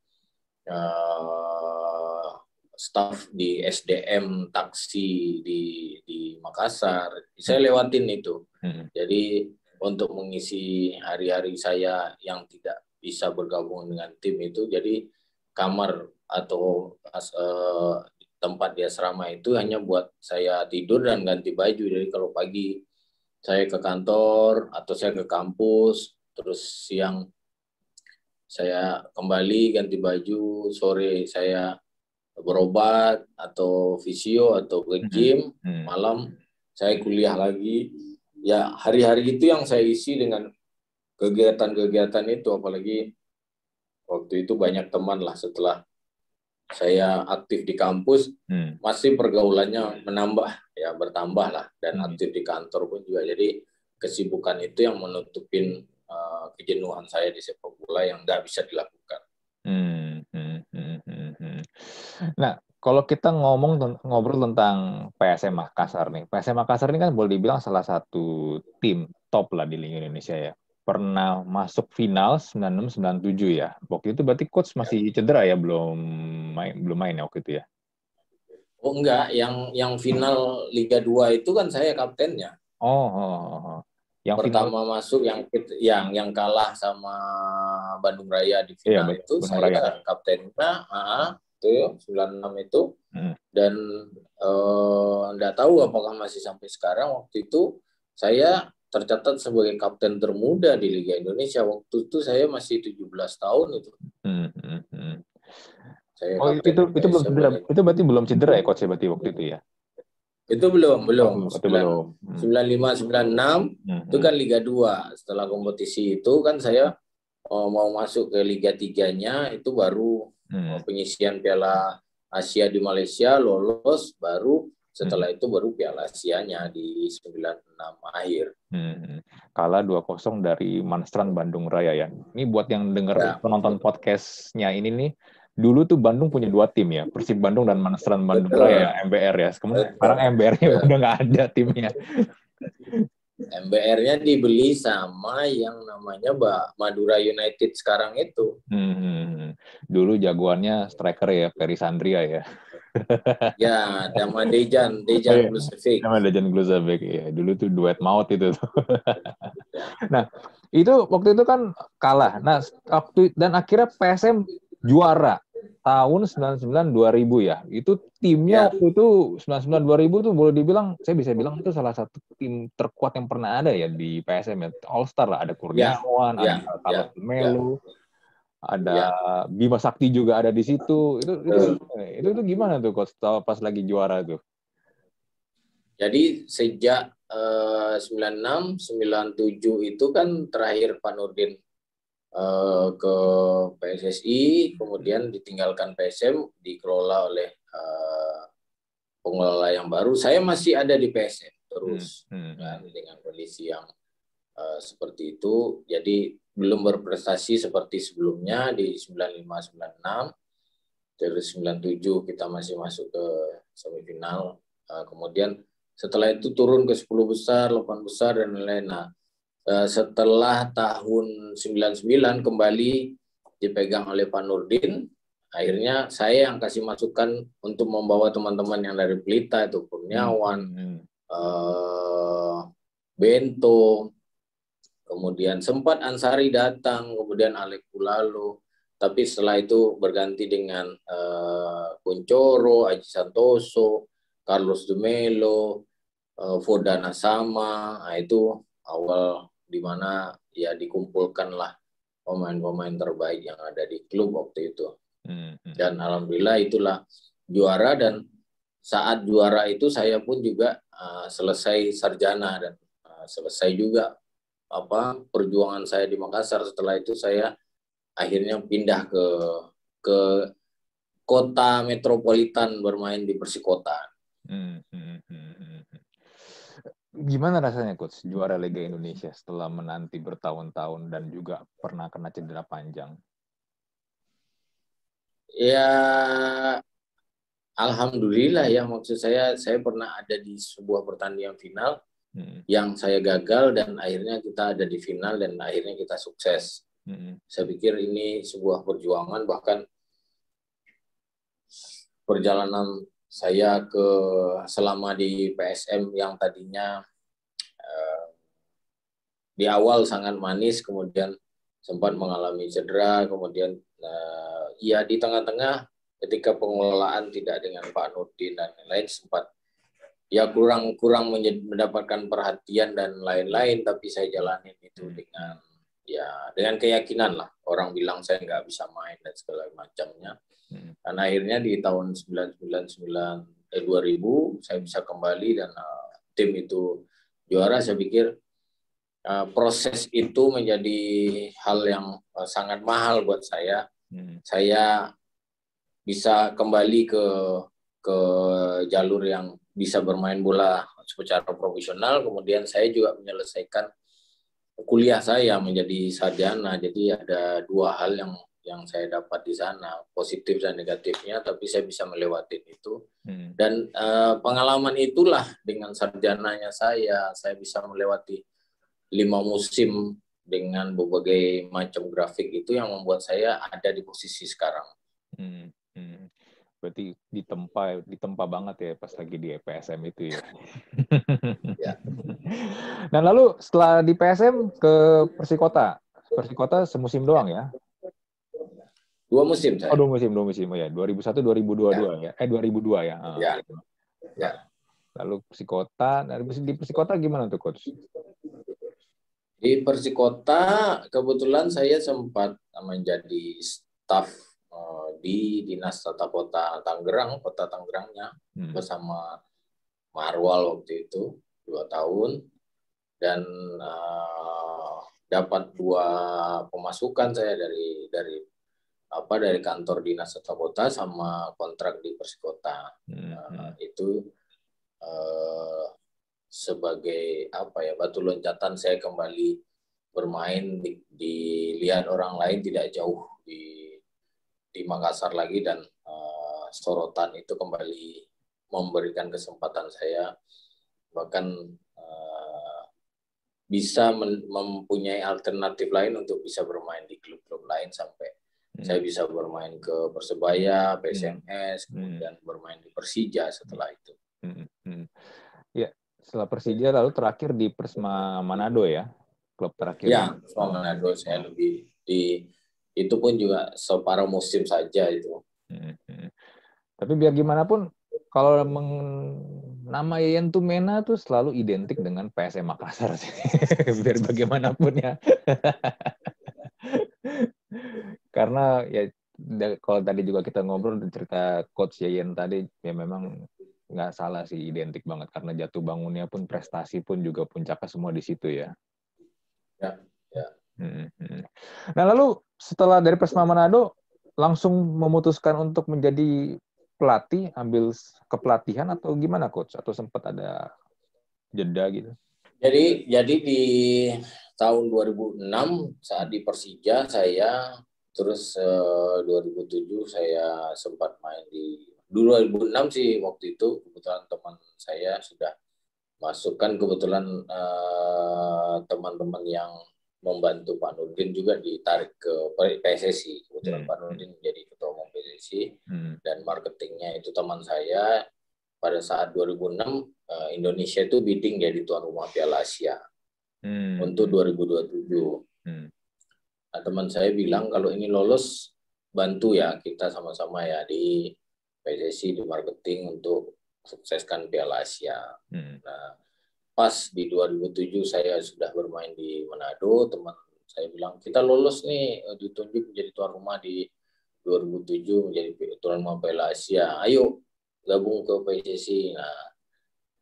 uh, staff di SDM taksi di di Makassar. Saya lewatin itu. Hmm. Jadi untuk mengisi hari-hari saya yang tidak bisa bergabung dengan tim itu, jadi kamar atau uh, tempat di asrama itu hanya buat saya tidur dan ganti baju. Jadi kalau pagi saya ke kantor atau saya ke kampus, terus siang saya kembali ganti baju, sore saya berobat atau visio atau ke mm-hmm. gym, hmm. malam saya kuliah lagi. Ya hari-hari itu yang saya isi dengan kegiatan-kegiatan itu, apalagi waktu itu banyak teman lah setelah saya aktif di kampus hmm. masih pergaulannya menambah ya bertambah lah dan hmm. aktif di kantor pun juga jadi kesibukan itu yang menutupin uh, kejenuhan saya di sepak bola yang nggak bisa dilakukan. Hmm, hmm, hmm, hmm, hmm. Nah kalau kita ngomong ngobrol tentang PSM Makassar nih, PSM Makassar ini kan boleh dibilang salah satu tim top lah di Liga Indonesia ya. Pernah masuk final 96-97 ya. Waktu itu berarti coach masih cedera ya, belum main belum main ya waktu itu ya. Oh enggak, yang yang final Liga 2 itu kan saya kaptennya. Oh, oh, oh. oh. Yang pertama final... masuk yang yang yang kalah sama Bandung Raya di iya, final iya, itu Bandung saya Raya. kaptennya, uh, itu 96 itu. Hmm. Dan enggak uh, tahu apakah masih sampai sekarang waktu itu saya tercatat sebagai kapten termuda di Liga Indonesia. Waktu itu saya masih 17 tahun itu. Hmm, hmm, hmm. Saya oh itu itu, itu belum cedera. Itu berarti belum cedera ya coach ya, berarti waktu itu ya? Itu belum, belum. Oh, itu belum. Hmm. 95 96 hmm. itu kan Liga 2. Setelah kompetisi itu kan saya oh, mau masuk ke Liga 3-nya itu baru hmm. Oh, penyisian Piala Asia di Malaysia lolos baru setelah hmm. itu baru Piala Asia-nya di 96 akhir. Hmm. Kalah 2-0 dari Manstran Bandung Raya ya. Ini buat yang dengar ya. penonton podcastnya ini nih, dulu tuh Bandung punya dua tim ya, Persib Bandung dan Manasran Bandung Raya, MBR ya. Kemudian sekarang MBR-nya udah nggak ada timnya. [laughs] MBR-nya dibeli sama yang namanya Mbak Madura United sekarang itu. Hmm, dulu jagoannya striker ya, Ferry Sandria ya. ya, sama Dejan, Dejan Glusevic. Sama Dejan Glusevic, ya. Dulu tuh duet maut itu. [laughs] nah, itu waktu itu kan kalah. Nah, waktu dan akhirnya PSM juara tahun 99 2000 ya. Itu timnya ya. waktu itu 99 2000 tuh boleh dibilang saya bisa bilang itu salah satu tim terkuat yang pernah ada ya di PSM ya. All Star lah ada Kurniawan, ya. ada Carlos ya. Melo, ya. ada ya. Bima Sakti juga ada di situ. Itu itu, itu itu gimana tuh coach pas lagi juara tuh? Jadi sejak uh, 96 97 itu kan terakhir Pak Nurdin Eh, ke PSSI, kemudian ditinggalkan PSM, dikelola oleh uh, pengelola yang baru. Saya masih ada di PSM terus, hmm. Hmm. Kan, dengan kondisi yang uh, seperti itu. Jadi belum berprestasi seperti sebelumnya di 95-96. Terus 97 kita masih masuk ke semifinal. Uh, kemudian setelah itu turun ke 10 besar, 8 besar dan lain-lain. Nah, Eh, setelah tahun 99 kembali dipegang oleh Pak Nurdin, akhirnya saya yang kasih masukan untuk membawa teman-teman yang dari Pelita itu Kurniawan, hmm. uh, Bento, kemudian sempat Ansari datang, kemudian Alek Pulalo, tapi setelah itu berganti dengan uh, Kuncoro, Aji Santoso, Carlos De Melo, uh, Fodana Sama, nah itu awal di mana ya dikumpulkanlah pemain-pemain terbaik yang ada di klub waktu itu. Hmm, hmm. Dan alhamdulillah itulah juara dan saat juara itu saya pun juga uh, selesai sarjana dan uh, selesai juga apa perjuangan saya di Makassar. Setelah itu saya akhirnya pindah ke ke kota metropolitan bermain di Persikota. Hmm, hmm, hmm, hmm. Gimana rasanya coach juara Liga Indonesia setelah menanti bertahun-tahun dan juga pernah kena cedera panjang? Ya alhamdulillah ya maksud saya saya pernah ada di sebuah pertandingan final hmm. yang saya gagal dan akhirnya kita ada di final dan akhirnya kita sukses. Hmm. Saya pikir ini sebuah perjuangan bahkan perjalanan saya ke selama di PSM yang tadinya uh, di awal sangat manis kemudian sempat mengalami cedera kemudian uh, ya di tengah-tengah ketika pengelolaan tidak dengan Pak Nurdin dan lain-lain sempat ya kurang kurang mendapatkan perhatian dan lain-lain tapi saya jalanin itu hmm. dengan ya dengan keyakinan lah orang bilang saya nggak bisa main dan segala macamnya Hmm. Dan akhirnya di tahun 1999 eh 2000 saya bisa kembali dan uh, tim itu juara. Saya pikir uh, proses itu menjadi hal yang uh, sangat mahal buat saya. Hmm. Saya bisa kembali ke ke jalur yang bisa bermain bola secara profesional. Kemudian saya juga menyelesaikan kuliah saya menjadi sarjana. Jadi ada dua hal yang yang saya dapat di sana positif dan negatifnya tapi saya bisa melewati itu hmm. dan uh, pengalaman itulah dengan sarjananya saya saya bisa melewati lima musim dengan berbagai macam grafik itu yang membuat saya ada di posisi sekarang. Hmm. Hmm. Berarti ditempa ditempa banget ya pas lagi di PSM itu ya. [laughs] ya. Dan lalu setelah di PSM ke Persikota. Persikota semusim doang ya? Dua musim saya. Oh, dua musim, dua musim. Oh ya, 2001 2022 ya. ya. Eh 2002 ya. Ah, ya. Ya. Lalu Persikota, dari di Persikota gimana tuh coach? Di Persikota kebetulan saya sempat menjadi staf uh, di Dinas Tata Kota Tangerang, Kota Tangerangnya hmm. bersama Marwal waktu itu dua tahun dan uh, dapat dua pemasukan saya dari dari apa dari kantor dinas tata kota sama kontrak di Persikota hmm. uh, itu uh, sebagai apa ya batu loncatan saya kembali bermain di, dilihat orang lain tidak jauh di di Makassar lagi dan uh, sorotan itu kembali memberikan kesempatan saya bahkan uh, bisa mempunyai alternatif lain untuk bisa bermain di klub-klub lain sampai Hmm. Saya bisa bermain ke Persebaya, PSMS, hmm. kemudian bermain di Persija setelah itu. Hmm. Hmm. Ya, setelah Persija lalu terakhir di Persma Manado ya, klub terakhir. Ya, Persma Manado saya lebih di itu pun juga separuh musim saja itu. Hmm. Tapi biar gimana pun kalau meng, nama Yayan Tumena tuh selalu identik dengan PSM Makassar sih. [laughs] biar bagaimanapun ya. [laughs] karena ya kalau tadi juga kita ngobrol cerita coach Yayan tadi ya memang nggak salah sih identik banget karena jatuh bangunnya pun prestasi pun juga puncaknya semua di situ ya. Ya, ya. Hmm, hmm. Nah lalu setelah dari Persma Manado langsung memutuskan untuk menjadi pelatih, ambil kepelatihan atau gimana coach? Atau sempat ada jeda gitu? Jadi jadi di tahun 2006 saat di Persija saya terus eh, 2007 saya sempat main di dulu 2006 sih waktu itu kebetulan teman saya sudah masukkan kebetulan uh, teman-teman yang membantu Pak Nurdin juga ditarik ke PSSI kebetulan hmm. Pak Nurdin menjadi ketua umum PSSI hmm. dan marketingnya itu teman saya pada saat 2006 uh, eh, Indonesia itu bidding jadi tuan rumah Piala Asia hmm. untuk 2027 hmm Nah, teman saya bilang kalau ini lolos bantu ya kita sama-sama ya di PSSI di marketing untuk sukseskan Piala Asia. Hmm. Nah, pas di 2007 saya sudah bermain di Manado, teman saya bilang kita lolos nih eh, ditunjuk menjadi tuan rumah di 2007 menjadi tuan rumah Piala Asia. Ayo gabung ke PSSI. Nah,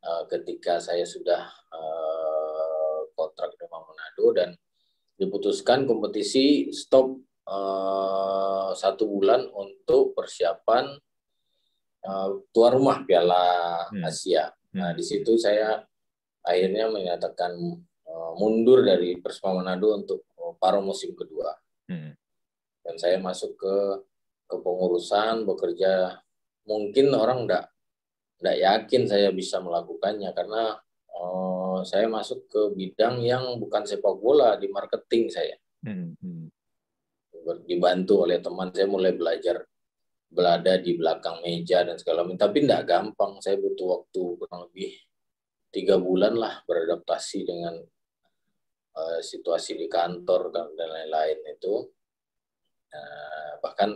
eh, ketika saya sudah uh, kontrak dengan Manado dan diputuskan kompetisi stop uh, satu bulan untuk persiapan uh, tuan rumah Piala hmm. Asia. Nah, hmm. di situ saya akhirnya menyatakan uh, mundur dari Persema Manado untuk uh, paruh musim kedua. Hmm. Dan saya masuk ke kepengurusan bekerja mungkin orang enggak enggak yakin saya bisa melakukannya karena Oh, saya masuk ke bidang yang bukan sepak bola di marketing saya. Hmm. hmm. Dibantu oleh teman saya mulai belajar berada di belakang meja dan segala macam. Tapi tidak gampang. Saya butuh waktu kurang lebih tiga bulan lah beradaptasi dengan uh, situasi di kantor dan lain-lain itu. Uh, bahkan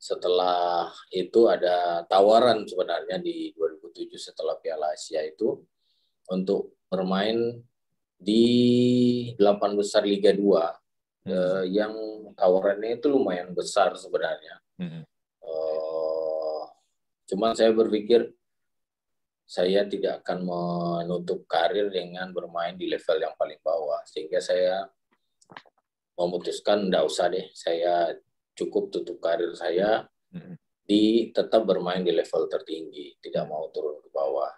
setelah itu ada tawaran sebenarnya di 2007 setelah Piala Asia itu untuk bermain di delapan besar Liga 2 hmm. eh, yang tawarannya itu lumayan besar sebenarnya. Hmm. Eh, cuman saya berpikir saya tidak akan menutup karir dengan bermain di level yang paling bawah sehingga saya memutuskan tidak usah deh saya cukup tutup karir saya di tetap bermain di level tertinggi tidak mau turun ke bawah.